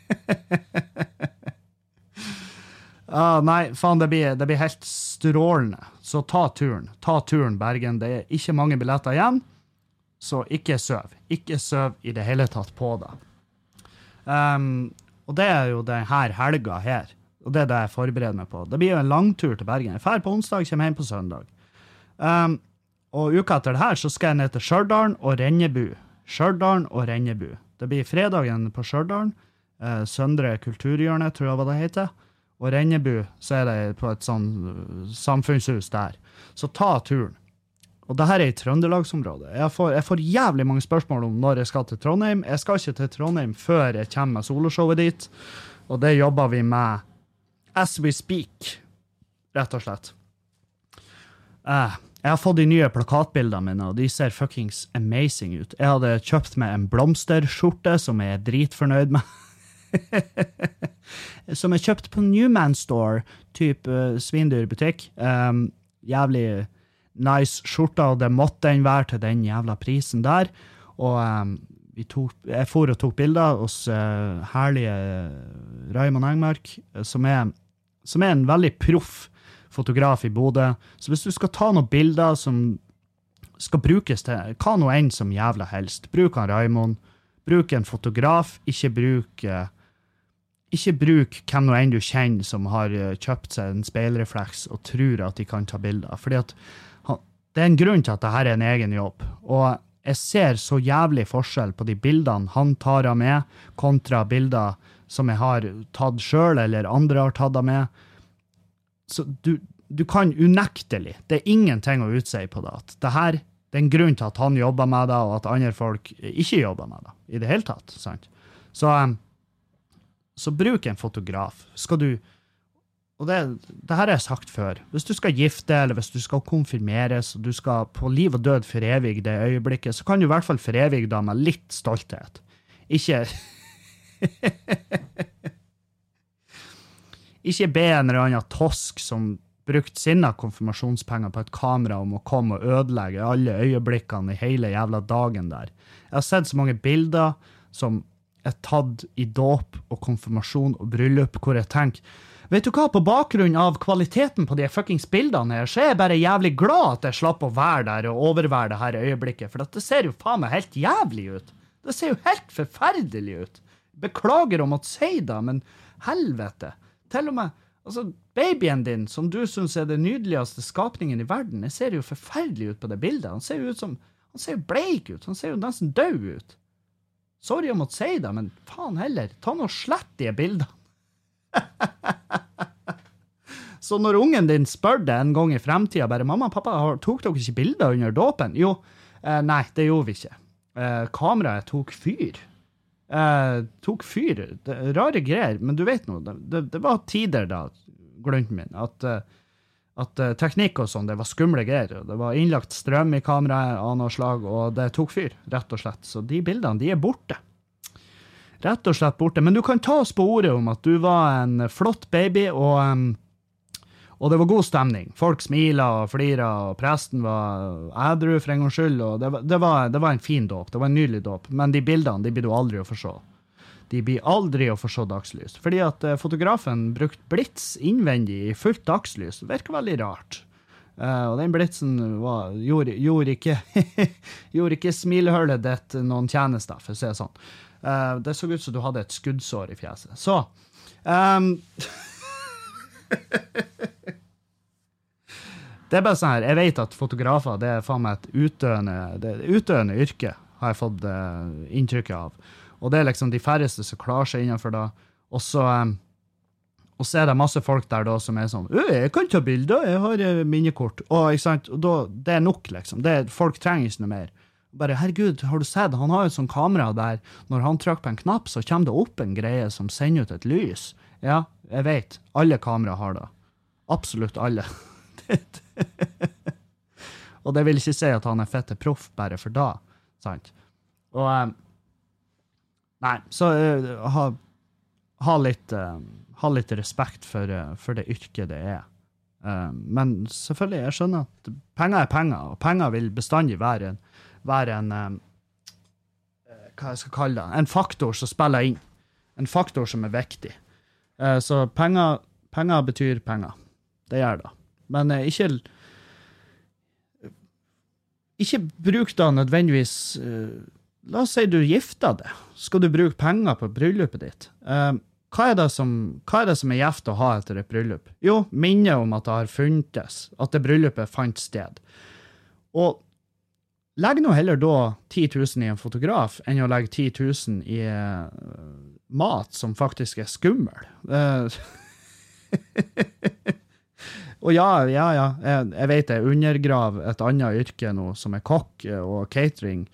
ah, nei, faen, det blir, det blir helt strålende. Så ta turen. Ta turen, Bergen. Det er ikke mange billetter igjen, så ikke søv. Ikke søv i det hele tatt på det. Um, og det er jo denne helga her. Og det er det jeg forbereder meg på. Det blir jo en langtur til Bergen. Jeg drar på onsdag, kommer hjem på søndag. Um, og uka etter det her så skal jeg ned til Stjørdal og Rennebu. Stjørdal og Rennebu. Det blir fredagen på Stjørdal. Eh, Søndre kulturhjørne, tror jeg hva det heter. Og Rennebu, så er det på et sånn eh, samfunnshus der. Så ta turen. Og det her er i Trøndelagsområdet. Jeg får, jeg får jævlig mange spørsmål om når jeg skal til Trondheim. Jeg skal ikke til Trondheim før jeg kommer med soloshowet dit, og det jobber vi med as we speak, rett og slett. Eh, jeg har fått de nye plakatbildene mine, og de ser fuckings amazing ut. Jeg hadde kjøpt meg en blomsterskjorte som jeg er dritfornøyd med. som jeg kjøpte på Newman Store, type uh, svindyrbutikk. Um, jævlig nice skjorte, og det måtte den være til den jævla prisen der. Og um, tok, jeg for og tok bilder hos uh, herlige Raymond Engmark, eh, som er, som er en veldig proff fotograf i Bodø. Så hvis du skal ta noen bilder som skal brukes til hva nå enn som jævla helst, bruk han Raymond. Bruk en fotograf, ikke bruk eh, ikke bruk hvem nå enn du kjenner som har eh, kjøpt seg en speilrefleks og tror at de kan ta bilder. Fordi at det er en grunn til at dette er en egen jobb. Og jeg ser så jævlig forskjell på de bildene han tar av meg, kontra bilder som jeg har tatt sjøl, eller andre har tatt av meg. Så du, du kan unektelig, det er ingenting å utsi på det, at det her det er en grunn til at han jobber med det, og at andre folk ikke jobber med det i det hele tatt. sant? Så, um, så bruk en fotograf. Skal du Og det, det her har jeg sagt før. Hvis du skal gifte, eller hvis du skal konfirmeres, og du skal på liv og død forevige det øyeblikket, så kan du i hvert fall forevige det med litt stolthet. Ikke ikke be en eller annen tosk som brukte sine konfirmasjonspenger på et kamera om å komme og ødelegge alle øyeblikkene i hele jævla dagen der. Jeg har sett så mange bilder som er tatt i dåp og konfirmasjon og bryllup, hvor jeg tenker Vet du hva, på bakgrunn av kvaliteten på de fuckings bildene her, så er jeg bare jævlig glad at jeg slapp å være der og overvære det her øyeblikket, for det ser jo faen meg helt jævlig ut. Det ser jo helt forferdelig ut. Beklager å måtte si det, men helvete. Til og med altså, babyen din, som du syns er den nydeligste skapningen i verden, det ser jo forferdelig ut på det bildet. Han ser jo ut som Han ser jo bleik ut. Han ser jo nesten død ut. Sorry å måtte si det, men faen heller, ta nå slett de bildene. Så når ungen din spør deg en gang i fremtida bare 'Mamma og pappa, tok dere ikke bilder under dåpen?' Jo, eh, nei, det gjorde vi ikke. Eh, kameraet tok fyr. Eh, tok fyr. Det, rare greier, men du vet nå, det, det, det, var tider da, glønten min, at, eh, at uh, teknikk og sånn, det var skumle greier. Det var innlagt strøm i kameraet av noe slag, og det tok fyr, rett og slett. Så de bildene, de er borte rett og slett borte. Men du kan ta oss på ordet om at du var en flott baby, og, um, og det var god stemning. Folk smila og flira, og presten var ædru for en gangs skyld. og det, det, var, det var, en fin dåp. Det var en nydelig dåp. Men de bildene de blir du aldri å se. De blir aldri å få se dagslys. Fordi at uh, fotografen brukte blits innvendig i fullt dagslys. Det virker veldig rart. Uh, og den blitsen var, gjorde, gjorde, ikke, gjorde ikke smilehullet ditt noen tjenester, for å si det sånn. Uh, det så ut som du hadde et skuddsår i fjeset. Så um, Det er bare sånn her, Jeg vet at fotografer det er faen meg et utdøende, utdøende yrke, har jeg fått uh, inntrykket av. Og det er liksom de færreste som klarer seg innenfor det. Og så, um, og så er det masse folk der da som er sånn 'Jeg kan ta bilder, jeg har uh, minnekort.' Og, ikke sant? og da, Det er nok, liksom. Det, folk trenger ikke noe mer. Bare, herregud, har du sett, han har jo sånn kamera der, når han trykker på en knapp, så kommer det opp en greie som sender ut et lys. Ja, jeg vet, alle kamera har det. Absolutt alle. og det vil ikke si at han er fette proff bare for da, sant? Og um, Nei, så uh, ha, ha, litt, uh, ha, litt respekt for, uh, for, det yrket det er. men selvfølgelig, jeg skjønner at penger er penger, og penger vil bestandig være en være en Hva jeg skal kalle det? En faktor som spiller inn. En faktor som er viktig. Så penger, penger, betyr penger. Det gjør det. Men ikke Ikke bruk da nødvendigvis uh, La oss si du gifter deg. Skal du bruke penger på bryllupet ditt? hva er, som, hva er det som er gjevt å ha etter et bryllup? Jo, minnet om at det har funtes, at det bryllupet fant sted. Og Legg nå heller da 10 000 i en fotograf enn å legge 10 000 i uh, mat som faktisk er skummel. Uh, og ja, ja, ja, jeg, jeg vet jeg undergraver et annet yrke nå, som er kokk og catering,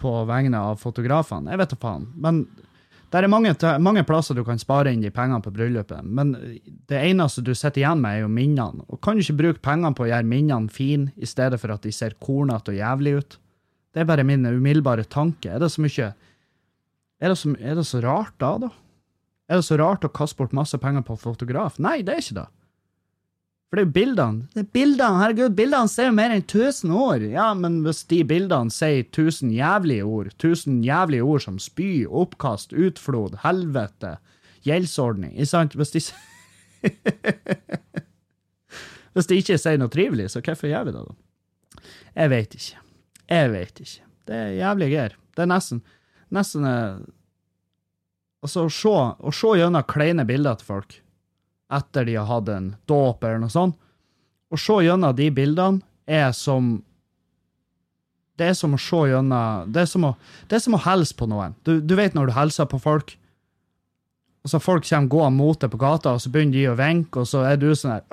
på vegne av fotografene. Jeg vet da faen. Men det er mange, mange, plasser du kan spare inn de pengene på bryllupet, men det eneste du sitter igjen med, er jo minnene. Og kan du ikke bruke pengene på å gjøre minnene fine, i stedet for at de ser kornete og jævlig ut? Det er bare min umiddelbare tanke. Er det så mye er det så, er det så rart da, da? Er det så rart å kaste bort masse penger på fotograf? Nei, det er ikke det. For det er jo bildene. Det er bildene, Herregud, bildene ser jo mer enn 1000 år. Ja, men hvis de bildene sier 1000 jævlige ord, 1000 jævlige ord som spy, oppkast, utflod, helvete, gjeldsordning Ikke sant? Hvis de Hvis de ikke sier noe trivelig, så hvorfor gjør vi det, da? Jeg vet ikke. Jeg vet ikke. Det er jævlig greier. Det er nesten Nesten eh, Altså, å se, å se gjennom kleine bilder til folk etter de har hatt en dåp eller noe sånt. Å se gjennom de bildene er som Det er som å se gjennom Det er som å, det er som å hilse på noen. Du, du, vet når du hilser på folk, og så folk kommer gående mot deg på gata, og så begynner de å vinke, og så er du sånn her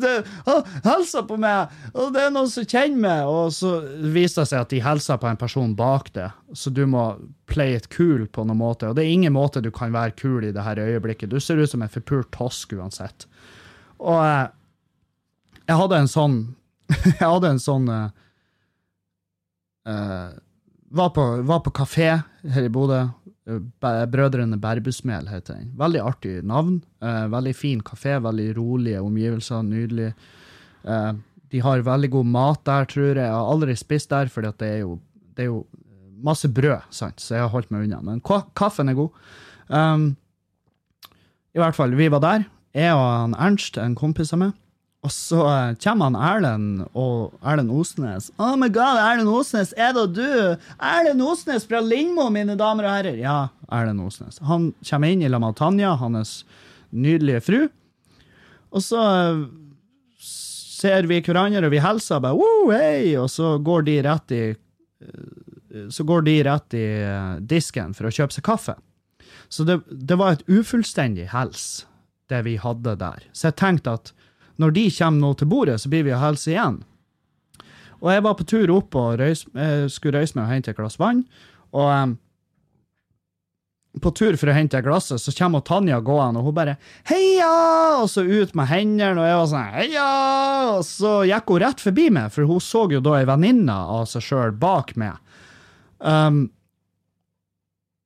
my hilser på meg! Og det er noen som kjenner meg! Og så viser det seg at de hilser på en person bak det, så du må play it cool på noen måte. Og det er ingen måte du kan være cool i det her øyeblikket. Du ser ut som en forpult tosk uansett. Og eh, jeg hadde en sånn Jeg hadde en sånn uh, var, på, var på kafé her i Bodø. Eh, Brødrene Berbusmel heter den. Veldig artig navn. eh, veldig fin kafé, veldig rolige omgivelser, nydelig. Eh, de har veldig god mat der, tror jeg. Jeg har aldri spist der, for det, det er jo masse brød, sant? så jeg har holdt meg unna. Men kaffen er god. Um, I hvert fall, vi var der. Jeg og Ernst, en kompis av meg. Og så eh, kommer han Erlend og Erlend Osnes. Oh my god, Erlend Osnes, er det du? Erlend Osnes fra Lindmo, mine damer og herrer. Ja, Erlend Osnes. Han kommer inn i lag med hans nydelige fru. Og så eh, ser vi hverandre, og vi hilser bare Woo, hei! Og så går de rett i eh, så går de rett i disken for å kjøpe seg kaffe. Så det, det var et ufullstendig hels, det vi hadde der. Så jeg tenkte at når de kommer nå til bordet, så blir vi å hilse igjen. Og jeg var på tur opp og røys, eh, skulle røyse meg og hente et glass vann. Og em, på tur for å hente glasset, så kommer Tanja gående, og hun bare 'heia!' Og så ut med hendene, og jeg var sånn 'heia!' Og så gikk hun rett forbi meg, for hun så jo da ei venninne av seg sjøl bak meg. Um,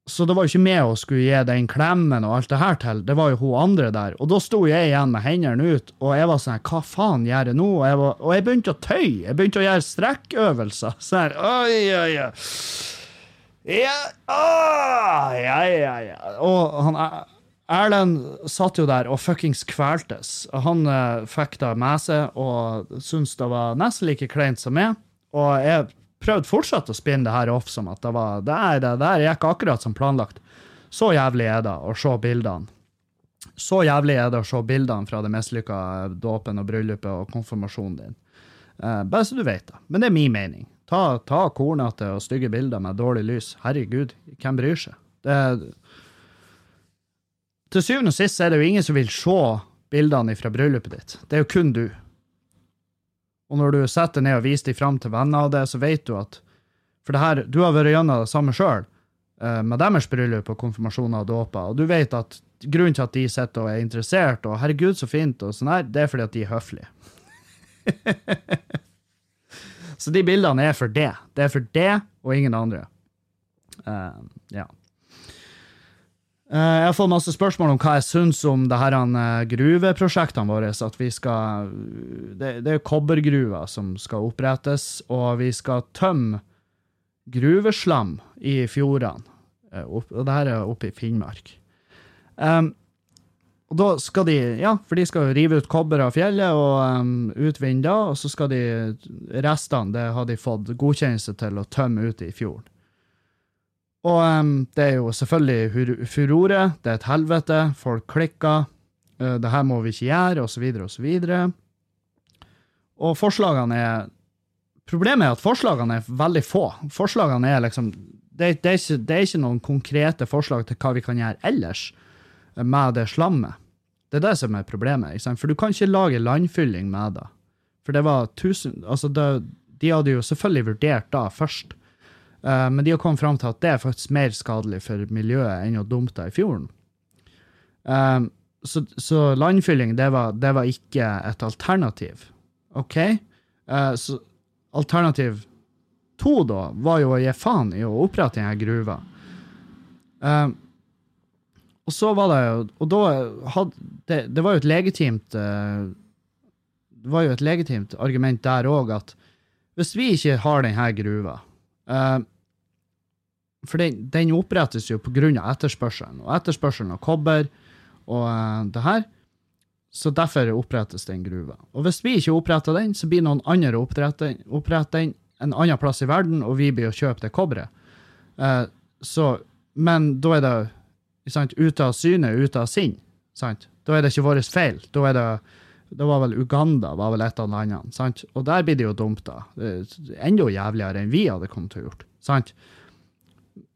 så det var jo ikke meg å skulle gi den klemmen og alt det her til, det var jo hun andre der. Og da sto jeg igjen med hendene ut, og jeg var sånn hva faen gjør jeg nå? Og jeg, var, og jeg begynte å tøye, jeg begynte å gjøre strekkøvelser. Sånn oi, oi, oi. Ja, ah, ja, ja, ja. Og han Er- Erlend satt jo der og fuckings kveltes. Han eh, fikk det med seg og syntes det var nesten like kleint som meg. Og jeg prøvde fortsatt å spinne det her off som at det var det er- det der gikk akkurat som planlagt. Så jævlig er det å se bildene. Så jævlig er det å se bildene fra det mislykka dåpen og bryllupet og konfirmasjonen din. Uh, bare så du vet det. Men det er min mening. Ta, ta kornete og stygge bilder med dårlig lys. Herregud, hvem bryr seg? Det er, til syvende og sist er det jo ingen som vil se bildene fra bryllupet ditt. Det er jo kun du. Og når du setter ned og viser dem fram til venner av det, så vet du at For det her, du har vært gjennom det samme sjøl, med deres bryllup og konfirmasjoner og dåper, og du vet at grunnen til at de sitter og er interessert, og 'herregud, så fint', og sånn her, det er fordi at de er høflige. så de bildene er for det. Det er for det og ingen andre. Uh, ja. Eh, Jeg har fått masse spørsmål om hva jeg syns om det her uh, gruveprosjektene våre. At vi skal Det, det er kobbergruver som skal opprettes, og vi skal tømme gruveslam i fjordene. Eh, og det her er oppe i Finnmark. Um, og da skal de Ja, for de skal rive ut kobber av fjellet og um, utvinne da, og så skal de Restene, det har de fått godkjennelse til å tømme ut i fjorden. Og um, det er jo selvfølgelig furore, det er et helvete, folk klikker, uh, det her må vi ikke gjøre, så videre, og. Og forslagene er Problemet er at forslagene er veldig få. Forslagene er liksom det, det, er ikke, det er ikke noen konkrete forslag til hva vi kan gjøre ellers med det slammet. Det er det som er problemet. Ikke sant? For du kan ikke lage landfylling med det. For det var tusen Altså, det, de hadde jo selvfølgelig vurdert da først. Eh, men de har kommet fram til at det er faktisk mer skadelig for miljøet enn å dumpe det i fjorden. Eh, så, så landfylling, det var, det var ikke et alternativ. OK? Uh, så alternativ to, da, var jo å gi faen i å opprette denne gruva. Og så var det jo Og da hadde det, det var jo et legitimt Det var jo et legitimt argument der òg at hvis vi ikke har denne gruva eh, For den, den opprettes jo pga. etterspørselen, og etterspørselen av kobber og uh, det her. Så derfor opprettes den gruva. Og hvis vi ikke oppretter den, så blir noen andre oppretter, opprette, opprette den en annen plass i verden, og vi blir å kjøpe det kobberet. Uh, så, men da er det sant, ute av syne, ute av sinn. Sant? Da er det ikke vår feil. Da er det det var vel Uganda, var vel et av landene. sant? Og der blir det jo dumt, da. Enda jævligere enn vi hadde kommet til å gjort. sant?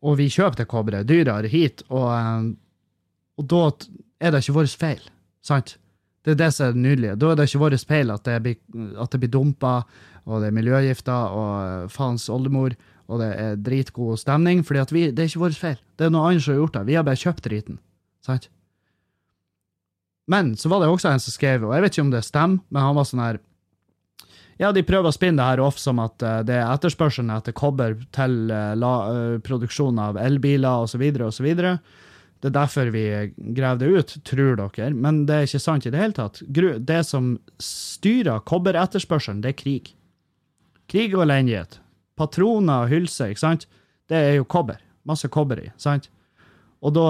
Og vi kjøper det kobberet dyrere hit, og, eh, og da er det ikke vår feil. sant? Det er det som er det nydelige. Da er det ikke vår feil at det blir, at det blir dumpa, og det er miljøgifter og eh, faens oldemor, og det er dritgod stemning, for det er ikke vår feil. Det er noe annet som har gjort det. Vi har bare kjøpt driten. sant? Men så var det også en som skrev, og jeg vet ikke om det stemmer, men han var sånn her Ja, de prøver å spinne det her off som at eh, det er etterspørselen etter kobber til eh, la, eh, produksjon av elbiler osv. osv. Det er derfor vi graver det ut, tror dere. Men det er ikke sant i det hele tatt. Det som styrer kobberetterspørselen, det er krig. Krig og elendighet. Patroner og hylse, ikke sant? Det er jo kobber. Masse kobber i, sant? Og da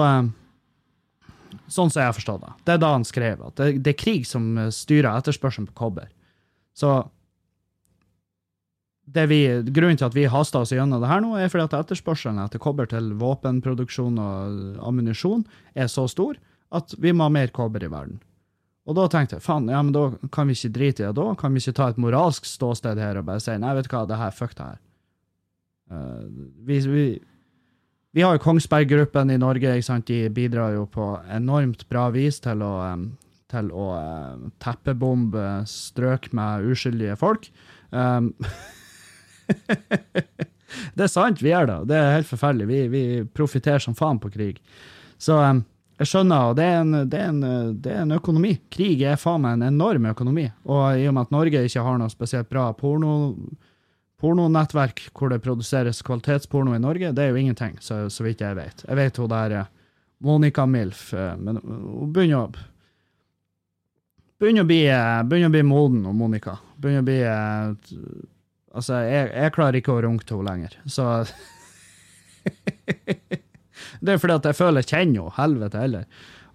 Sånn som jeg har forstått det. Det er da han skrev at det, det er krig som styrer etterspørselen på kobber. Så vi, grunnen til at vi haster oss gjennom det her nå, er fordi at etterspørselen etter kobber til våpenproduksjon og ammunisjon er så stor at vi må ha mer kobber i verden. Og da tenkte jeg faen, ja, men da kan vi ikke drite i det da. Kan vi ikke ta et moralsk ståsted her og bare si nei, vet du hva, det her, fuck det her. Uh, vi, vi, vi har jo Kongsberg-gruppen i Norge, ikke sant? de bidrar jo på enormt bra vis til å, um, til å uh, teppebombe strøk med uskyldige folk. Um, det er sant, vi gjør det. Det er helt forferdelig. Vi, vi profitterer som faen på krig. Så um, jeg skjønner, og det er, en, det, det er en økonomi. Krig er faen meg en enorm økonomi. Og i og med at Norge ikke har noe spesielt bra porno, pornonettverk hvor det produseres kvalitetsporno i Norge, det er jo ingenting, så, så vidt jeg vet. Jeg vet hun der eh, Monica Milf, eh, men hun begynner å Begynner å bli, eh, begynner å bli moden, og Monica. Begynner å bli eh, Altså, jeg, jeg klarer ikke å runke til henne lenger, så Det er fordi at jeg føler jeg kjenner henne, helvete heller.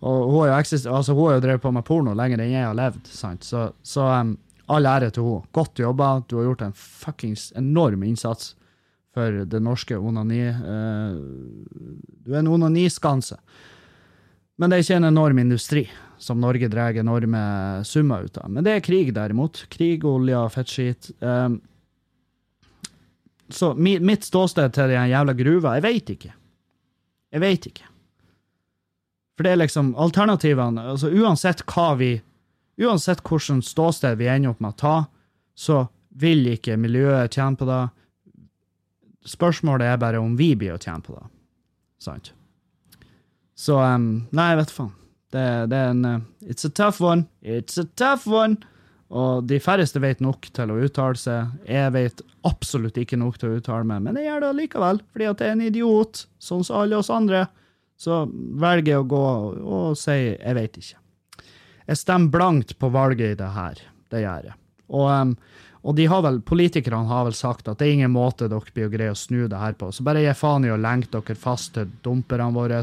Og hun har jo, altså, hun har jo drevet på med porno lenger enn jeg har levd, sant? så, så um, all ære til henne. Godt jobba, du har gjort en fuckings enorm innsats for det norske onani. Uh, du er en onaniskanse. Men det er ikke en enorm industri som Norge drar enorme summer ut av. Men det er krig, derimot. Krig, olje og fettskit. Um, så mi, mitt ståsted til den jævla gruva, jeg veit ikke. Jeg veit ikke. For det er liksom alternativene altså Uansett hva vi Uansett hvilket ståsted vi ender opp med å ta, så vil ikke miljøet tjene på det. Spørsmålet er bare om vi blir å tjene på det. Sant? Så um, Nei, jeg vet faen. Det, det er en uh, It's a tough one. It's a tough one. Og de færreste vet nok til å uttale seg. Jeg vet absolutt ikke nok til å uttale meg, men jeg gjør det likevel, fordi at jeg er en idiot, sånn som alle oss andre. Så velger jeg å gå og si jeg vet ikke. Jeg stemmer blankt på valget i det her. Det gjør jeg. Og, og de har vel, politikerne har vel sagt at det er ingen måte dere blir å greie å snu det her på. Så bare gi faen i å lenke dere fast til dumperne våre.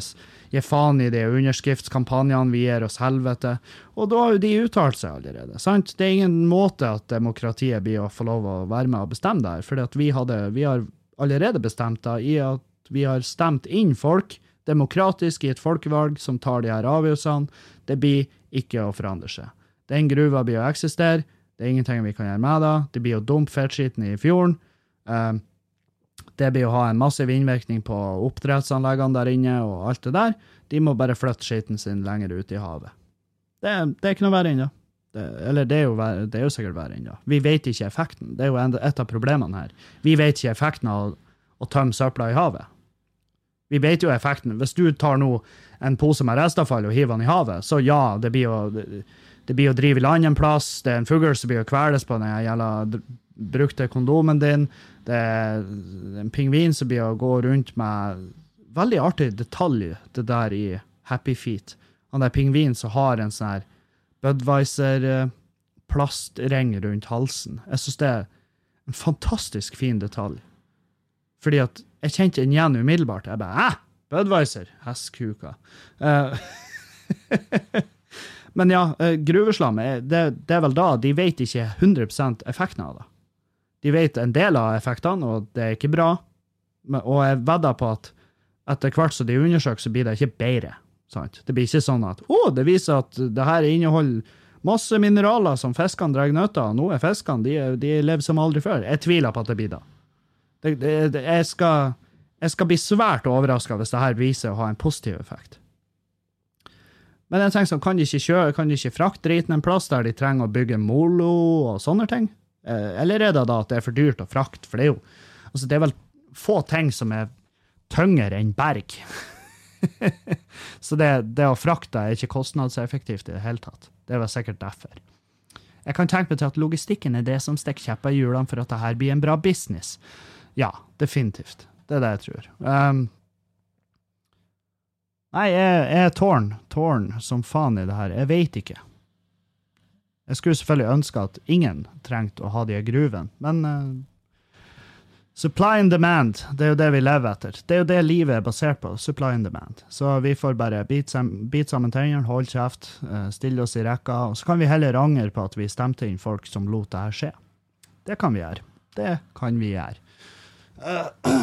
Gi faen i de underskriftskampanjene vi gir oss helvete. Og da har jo de uttalt seg allerede. sant? Det er ingen måte at demokratiet blir å få lov å være med og bestemme det her. For vi, vi har allerede bestemt det i at vi har stemt inn folk demokratisk i et folkevalg som tar de her avgjørelsene. Det blir ikke å forandre seg. Den gruva blir å eksistere. Det er ingenting vi kan gjøre med det. Det blir å dumpe fettskitten i fjorden. Eh, det blir å ha en massiv innvirkning på oppdrettsanleggene der inne og alt det der. De må bare flytte skitten sin lenger ut i havet. Det, det er ikke noe verre ennå. Det, eller det er, jo, det er jo sikkert verre ennå. Vi vet ikke effekten. Det er jo et av problemene her. Vi vet ikke effekten av å tømme søpla i havet. Vi vet jo effekten. Hvis du tar nå en pose med restavfall og hiver den i havet, så ja, det blir å, det, blir å drive i land en plass. Det er en fugl som blir å kveles på den jævla brukte kondomen din. Det er en pingvin som blir å gå rundt med Veldig artig detalj, det der i Happy Feet. Han der pingvinen som har en sånn her Budwiser-plastring rundt halsen. Jeg syns det er en fantastisk fin detalj. Fordi at jeg kjente den igjen umiddelbart. Jeg bare Æ! Budwiser! Hestkuka. Uh, men ja, eh, gruveslam, eh, det, det er vel da de vet ikke 100 effekten av det. De vet en del av effektene, og det er ikke bra. Men, og jeg vedder på at etter hvert som de undersøker, så blir det ikke bedre. Sant? Det blir ikke sånn at å, det viser at det her inneholder masse mineraler som fiskene drar nytte av. Nå er fiskene de, de lever som aldri før. Jeg tviler på at det blir. Det, det, det, jeg, skal, jeg skal bli svært overraska hvis det her viser å ha en positiv effekt. Men jeg tenker sånn, kan de ikke, kjøre, kan de ikke frakte driten en plass der de trenger å bygge molo og sånne ting? Eh, Eller er det da at det er for dyrt å frakte? For det er jo altså det er vel få ting som er tyngre enn berg. Så det, det å frakte er ikke kostnadseffektivt i det hele tatt. Det vel sikkert derfor. Jeg kan tenke meg til at logistikken er det som stikker kjepper i hjulene for at det her blir en bra business. Ja, definitivt. Det er det jeg tror. Um, nei, jeg, jeg er tårn, tårn som faen i det her. Jeg veit ikke. Jeg skulle selvfølgelig ønske at ingen trengte å ha de gruvene, men uh, Supply and demand, det er jo det vi lever etter. Det er jo det livet er basert på. Supply and demand. Så vi får bare bite sammen, bit sammen tennene, holde kjeft, uh, stille oss i rekka, og så kan vi heller angre på at vi stemte inn folk som lot det her skje. Det kan vi gjøre. Det kan vi gjøre. Uh,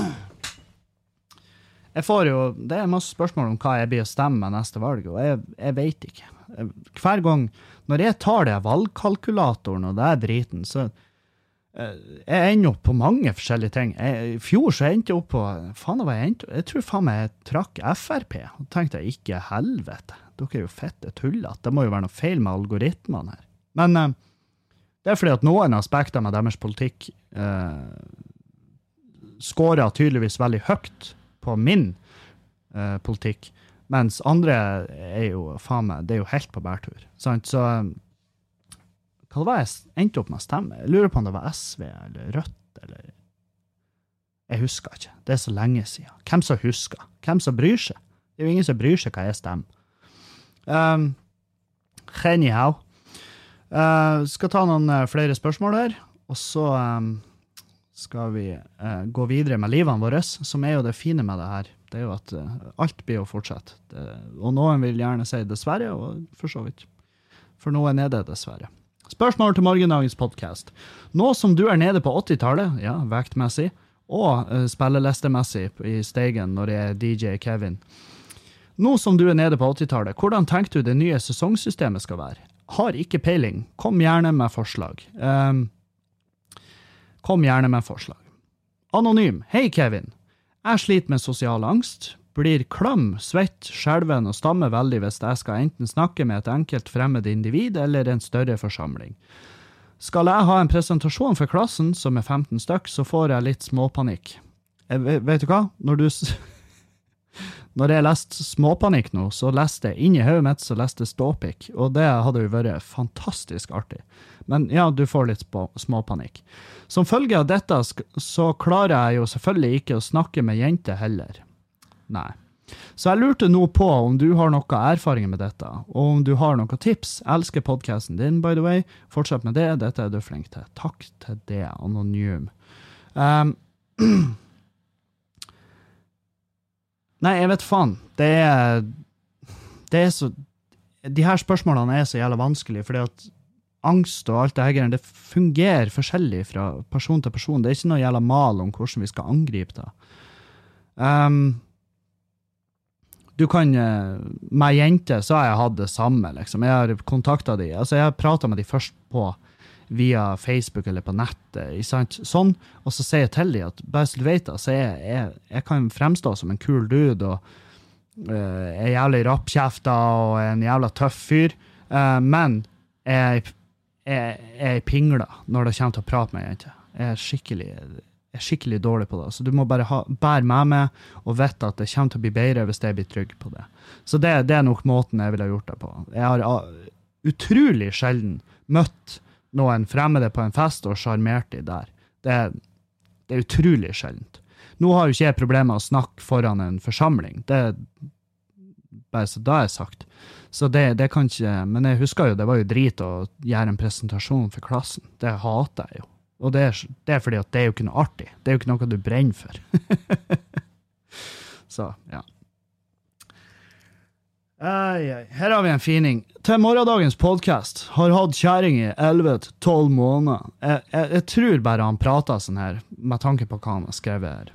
jeg får jo Det er masse spørsmål om hva jeg blir å stemme med neste valg, og jeg, jeg veit ikke. Hver gang Når jeg tar det valgkalkulatoren og det er driten, så Eh, jeg ender opp på mange forskjellige ting. I fjor så endte jeg opp på faen hva Jeg endte, jeg tror faen meg jeg trakk Frp. Og tenkte jeg ikke helvete, dere er jo fette tullete. Det må jo være noe feil med algoritmene her. Men eh, det er fordi at noen aspekter med deres politikk eh, scorer tydeligvis veldig høyt på min eh, politikk, mens andre er jo faen meg Det er jo helt på bærtur. Sant? Så hva var jeg endte opp med å stemme? Jeg lurer på om det var SV eller Rødt eller Jeg husker ikke. Det er så lenge siden. Hvem som husker? Hvem som bryr seg? Det er jo ingen som bryr seg hva jeg stemmer. Um, anyhow. Uh, skal ta noen uh, flere spørsmål her, og så um, skal vi uh, gå videre med livene våre, som er jo det fine med det her. Det er jo at uh, alt blir å fortsette. Det, og noen vil gjerne si dessverre, og for så vidt. For noen er det dessverre. Spørsmål til morgendagens podkast. Nå som du er nede på 80-tallet, ja, vektmessig, og uh, spillelistemessig i Steigen når det er DJ Kevin. Nå som du er nede på 80-tallet, hvordan tenker du det nye sesongsystemet skal være? Har ikke peiling. Kom gjerne med forslag. Um, kom gjerne med forslag. Anonym. Hei, Kevin. Jeg sliter med sosial angst blir klam, svett, skjelven og stammer veldig hvis jeg skal enten snakke med et enkelt fremmed individ eller en større forsamling. Skal jeg ha en presentasjon for klassen, som er 15 stykk, så får jeg litt småpanikk. Jeg, vet du hva? Når du Når jeg leste Småpanikk nå, så leste jeg inni hodet mitt så leste Ståpikk, og det hadde jo vært fantastisk artig. Men ja, du får litt småpanikk. Som følge av dette så klarer jeg jo selvfølgelig ikke å snakke med jenter heller. Nei. Så jeg lurte nå på om du har noe erfaring med dette, og om du har noen tips. Jeg elsker podkasten din, by the way. Fortsett med det, dette er du flink til. Takk til det, anonym. Um, Nei, jeg vet faen. Det er Det er så De her spørsmålene er så jævla vanskelige, fordi at angst og alt det her det fungerer forskjellig fra person til person. Det er ikke noe jævla mal om hvordan vi skal angripe det. Um, du kan eh, Med jenter så har jeg hatt det samme, liksom. Jeg har kontakta de. Altså, jeg har prata med de først på via Facebook eller på nettet. Sant? Sånn. Og så sier jeg til dem at bare så du vet det, så jeg, jeg, jeg kan fremstå som en kul dude og uh, er jævlig rappkjefta og er en jævla tøff fyr, uh, men jeg, jeg, jeg er pingla når det kommer til å prate med jenter. Jeg er skikkelig er skikkelig dårlig på det. Så du må bare ha, bære med meg og vite at det kommer til å bli bedre hvis jeg blir trygg på det. Så det, det er nok måten jeg ville gjort det på. Jeg har uh, utrolig sjelden møtt noen fremmede på en fest og sjarmert de der. Det, det, er utrolig sjeldent. Nå har jo ikke jeg problemer med å snakke foran en forsamling. Det bare så da er sagt. Så det, det kan ikke Men jeg husker jo, det var jo drit å gjøre en presentasjon for klassen. Det hater jeg jo. Og det er, det er, fordi at det er jo ikke noe artig. Det er jo ikke noe du brenner for. Så, ja. Ai, ai. Her har vi en fining. Til morgendagens podkast. Har hatt kjerring i 11-12 måneder. Jeg, jeg, jeg, tror bare han prata sånn her, med tanke på hva han har skrevet her.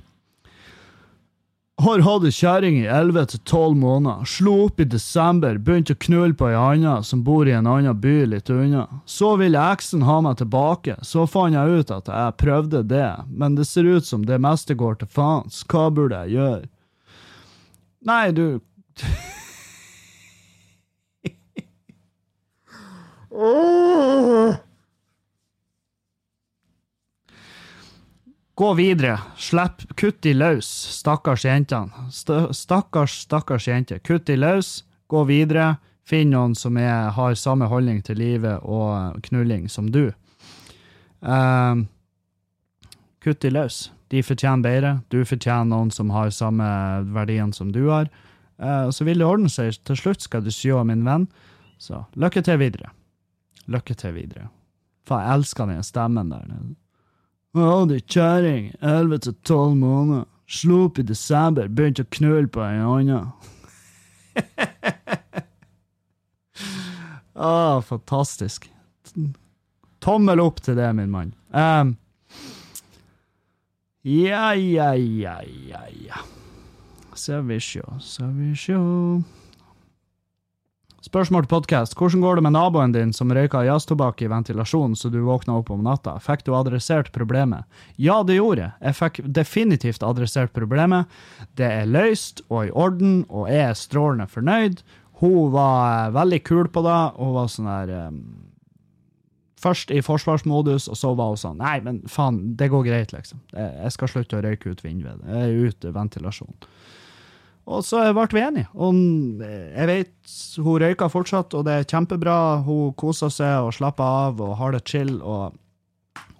Har hatt kjerring i 11-12 måneder. Slo opp i desember, begynte å knulle på ei anna som bor i en annen by litt unna. Så ville eksen ha meg tilbake, så fant jeg ut at jeg prøvde det, men det ser ut som det meste går til faens. Hva burde jeg gjøre? Nei, du Gå videre. Slipp. Kutt de løs, stakkars jentene. Stakkars, stakkars jenter. Kutt de løs. Gå videre. Finn noen som er, har samme holdning til livet og knulling som du. Um, kutt de løs. De fortjener bedre. Du fortjener noen som har samme verdiene som du har. Uh, så vil det ordne seg. Til slutt skal du sjå, min venn. Så lykke til videre. Lykke til videre. Faen, jeg elsker den stemmen der. Å, du kjerring. Elleve til tolv måneder. Slo opp i desember. Begynte å knulle på ei anna. Å, fantastisk. Tommel opp til det, min mann. Um, ja, ja, ja, ja, ja. Skal vi sjå, skal vi sjå Spørsmål til podkast. Hvordan går det med naboen din som røyka jazztobakk i ventilasjonen så du våkna opp om natta? Fikk du adressert problemet? Ja, det gjorde jeg. Jeg fikk definitivt adressert problemet. Det er løst og i orden, og jeg er strålende fornøyd. Hun var veldig kul på det. Hun var sånn her um, Først i forsvarsmodus, og så var hun sånn Nei, men faen, det går greit, liksom. Jeg skal slutte å røyke ut vinduet. Jeg er ute ventilasjon. Og så ble vi enige. Og jeg vet hun røyker fortsatt, og det er kjempebra. Hun koser seg og slapper av og har det chill. og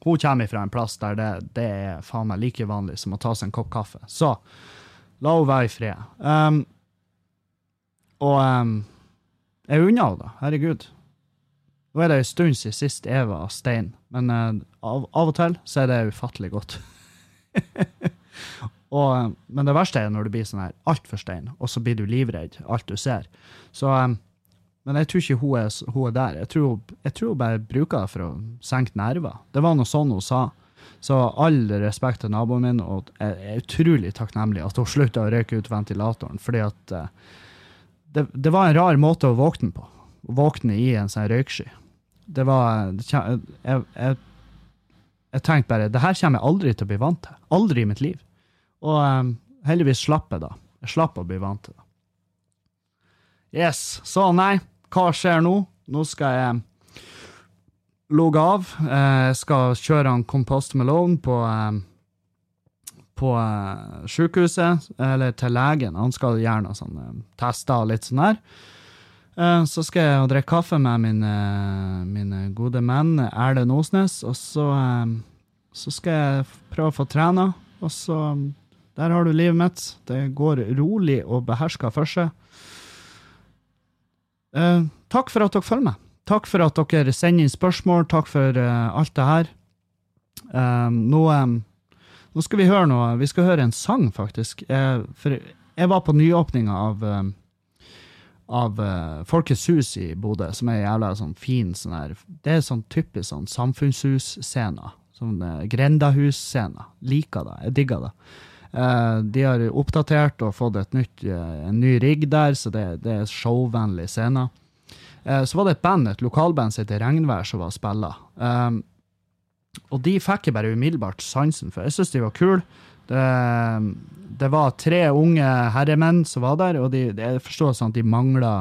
Hun kommer fra en plass der det, det er faen meg like vanlig som å ta seg en kopp kaffe. Så la hun være i fred. Um, og um, jeg unner henne det. Herregud. Nå er det en stund siden sist jeg var stein, men uh, av, av, og til så er det ufattelig godt. Og, men det verste er når du blir sånn her altfor stein, og så blir du livredd alt du ser. Så, um, men jeg tror ikke hun er, hun er der. Jeg tror, jeg tror, hun bare bruker det for å senke nerver. Det var noe sånn hun sa. Så all respekt til naboen min, og jeg er utrolig takknemlig at hun slutta å røyke ut ventilatoren. fordi at uh, det, det, var en rar måte å våkne på. Våkne i en sånn røyksky. Det var Jeg, jeg, jeg tenkte bare det her kommer jeg aldri til å bli vant til. Aldri i mitt liv. Og um, heldigvis slapp jeg, da. Jeg slapp å bli vant til det. Yes. Så nei, hva skjer nå? Nå skal jeg logge av. Jeg skal kjøre han Compost Malone på på uh, sykehuset, eller til legen. Han skal gjøre noen sånne tester og litt sånn her. Uh, så skal jeg drikke kaffe med mine, mine gode menn Erlend Osnes, og så, så skal jeg prøve å få trena. Og så der har du livet mitt. Det går rolig og beherska for seg. Eh, takk for at dere følger med. Takk for at dere sender inn spørsmål. Takk for eh, alt det her. Eh, nå, um, nå, skal vi høre noe. Vi skal høre en sang, faktisk. Jeg, for jeg var på nyåpninga av, um, av Folkets hus i Bodø, som er jævla sånn fin sånn her Det er sånn typisk sånn samfunnshus-scener. Sånn grendahus-scener. Liker det. Jeg digger det. Uh, de har oppdatert og fått nytt, uh, en ny rigg der, så det, det er showvennlig scene. Uh, så var det et band, et lokalband som heter Regnvær, som var spilla. og de fikk jeg bare umiddelbart sansen for. Jeg syns de var kule. Det, det, var tre unge herremenn som var der, og de, jeg forstår sånn at de mangla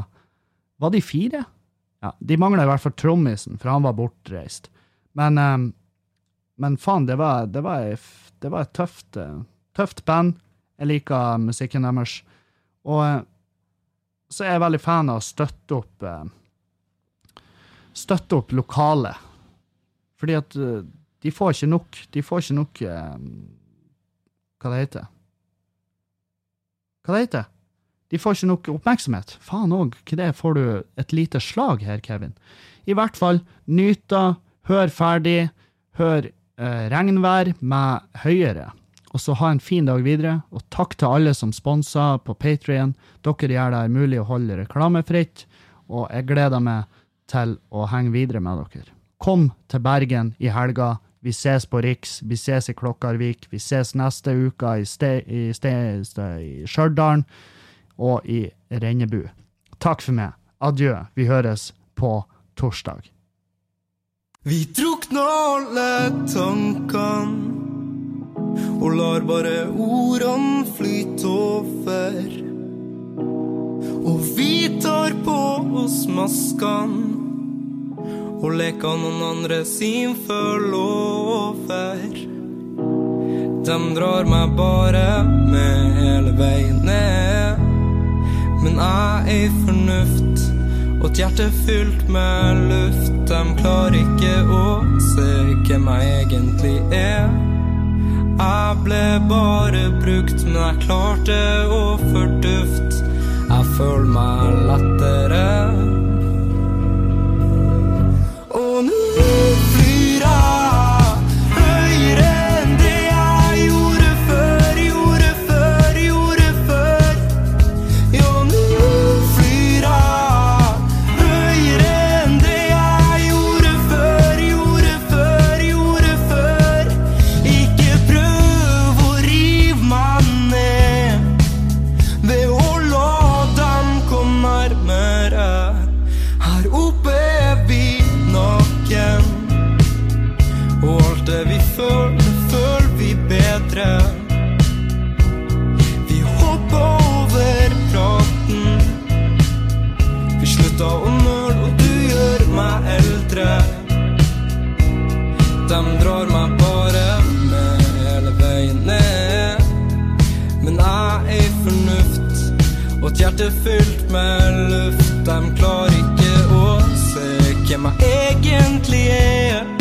Var de fire? Ja, De mangla i hvert fall trommisen, for han var bortreist. Men, men faen, det var, det var, det var et tøft Tøft band. Jeg liker musikken deres. Og eh, så er jeg veldig fan av å støtte opp eh, Støtte opp lokale. Fordi at eh, de får ikke nok De får ikke nok Hva det heter Hva det heter De får ikke nok oppmerksomhet. Faen òg, hva det får du et lite slag her, Kevin? I hvert fall, nyt da, hør ferdig, hør eh, regnvær med høyere. Og så ha en fin dag videre, og takk til alle som sponser på Patrion. Dere gjør det mulig å holde reklamefritt, og jeg gleder meg til å henge videre med dere. Kom til Bergen i helga. Vi ses på Riks, vi ses i Klokkarvik, vi ses neste uke i, ste, Stjørdal og i Rennebu. Takk for meg. Adjø. Vi høres på torsdag. Vi drukner alle tankene og lar bare ordene flyte over. Og vi tar på oss maskene og leker noen andre sin forlover. De drar meg bare med hele veien ned. Men jeg er fornuft, Og et hjerte fylt med luft. De klarer ikke å se hvem jeg egentlig er. Jeg ble bare brukt, men jeg klarte å fordufte. Jeg føler meg lettere. Det vi føler, føler vi bedre. Vi hopper over praten. Vi slutta å nøle, og du gjør meg eldre. De drar meg bare med hele veien ned. Men jeg er fornuft, og et hjerte fylt med luft. De klarer ikke å se hvem jeg egentlig er.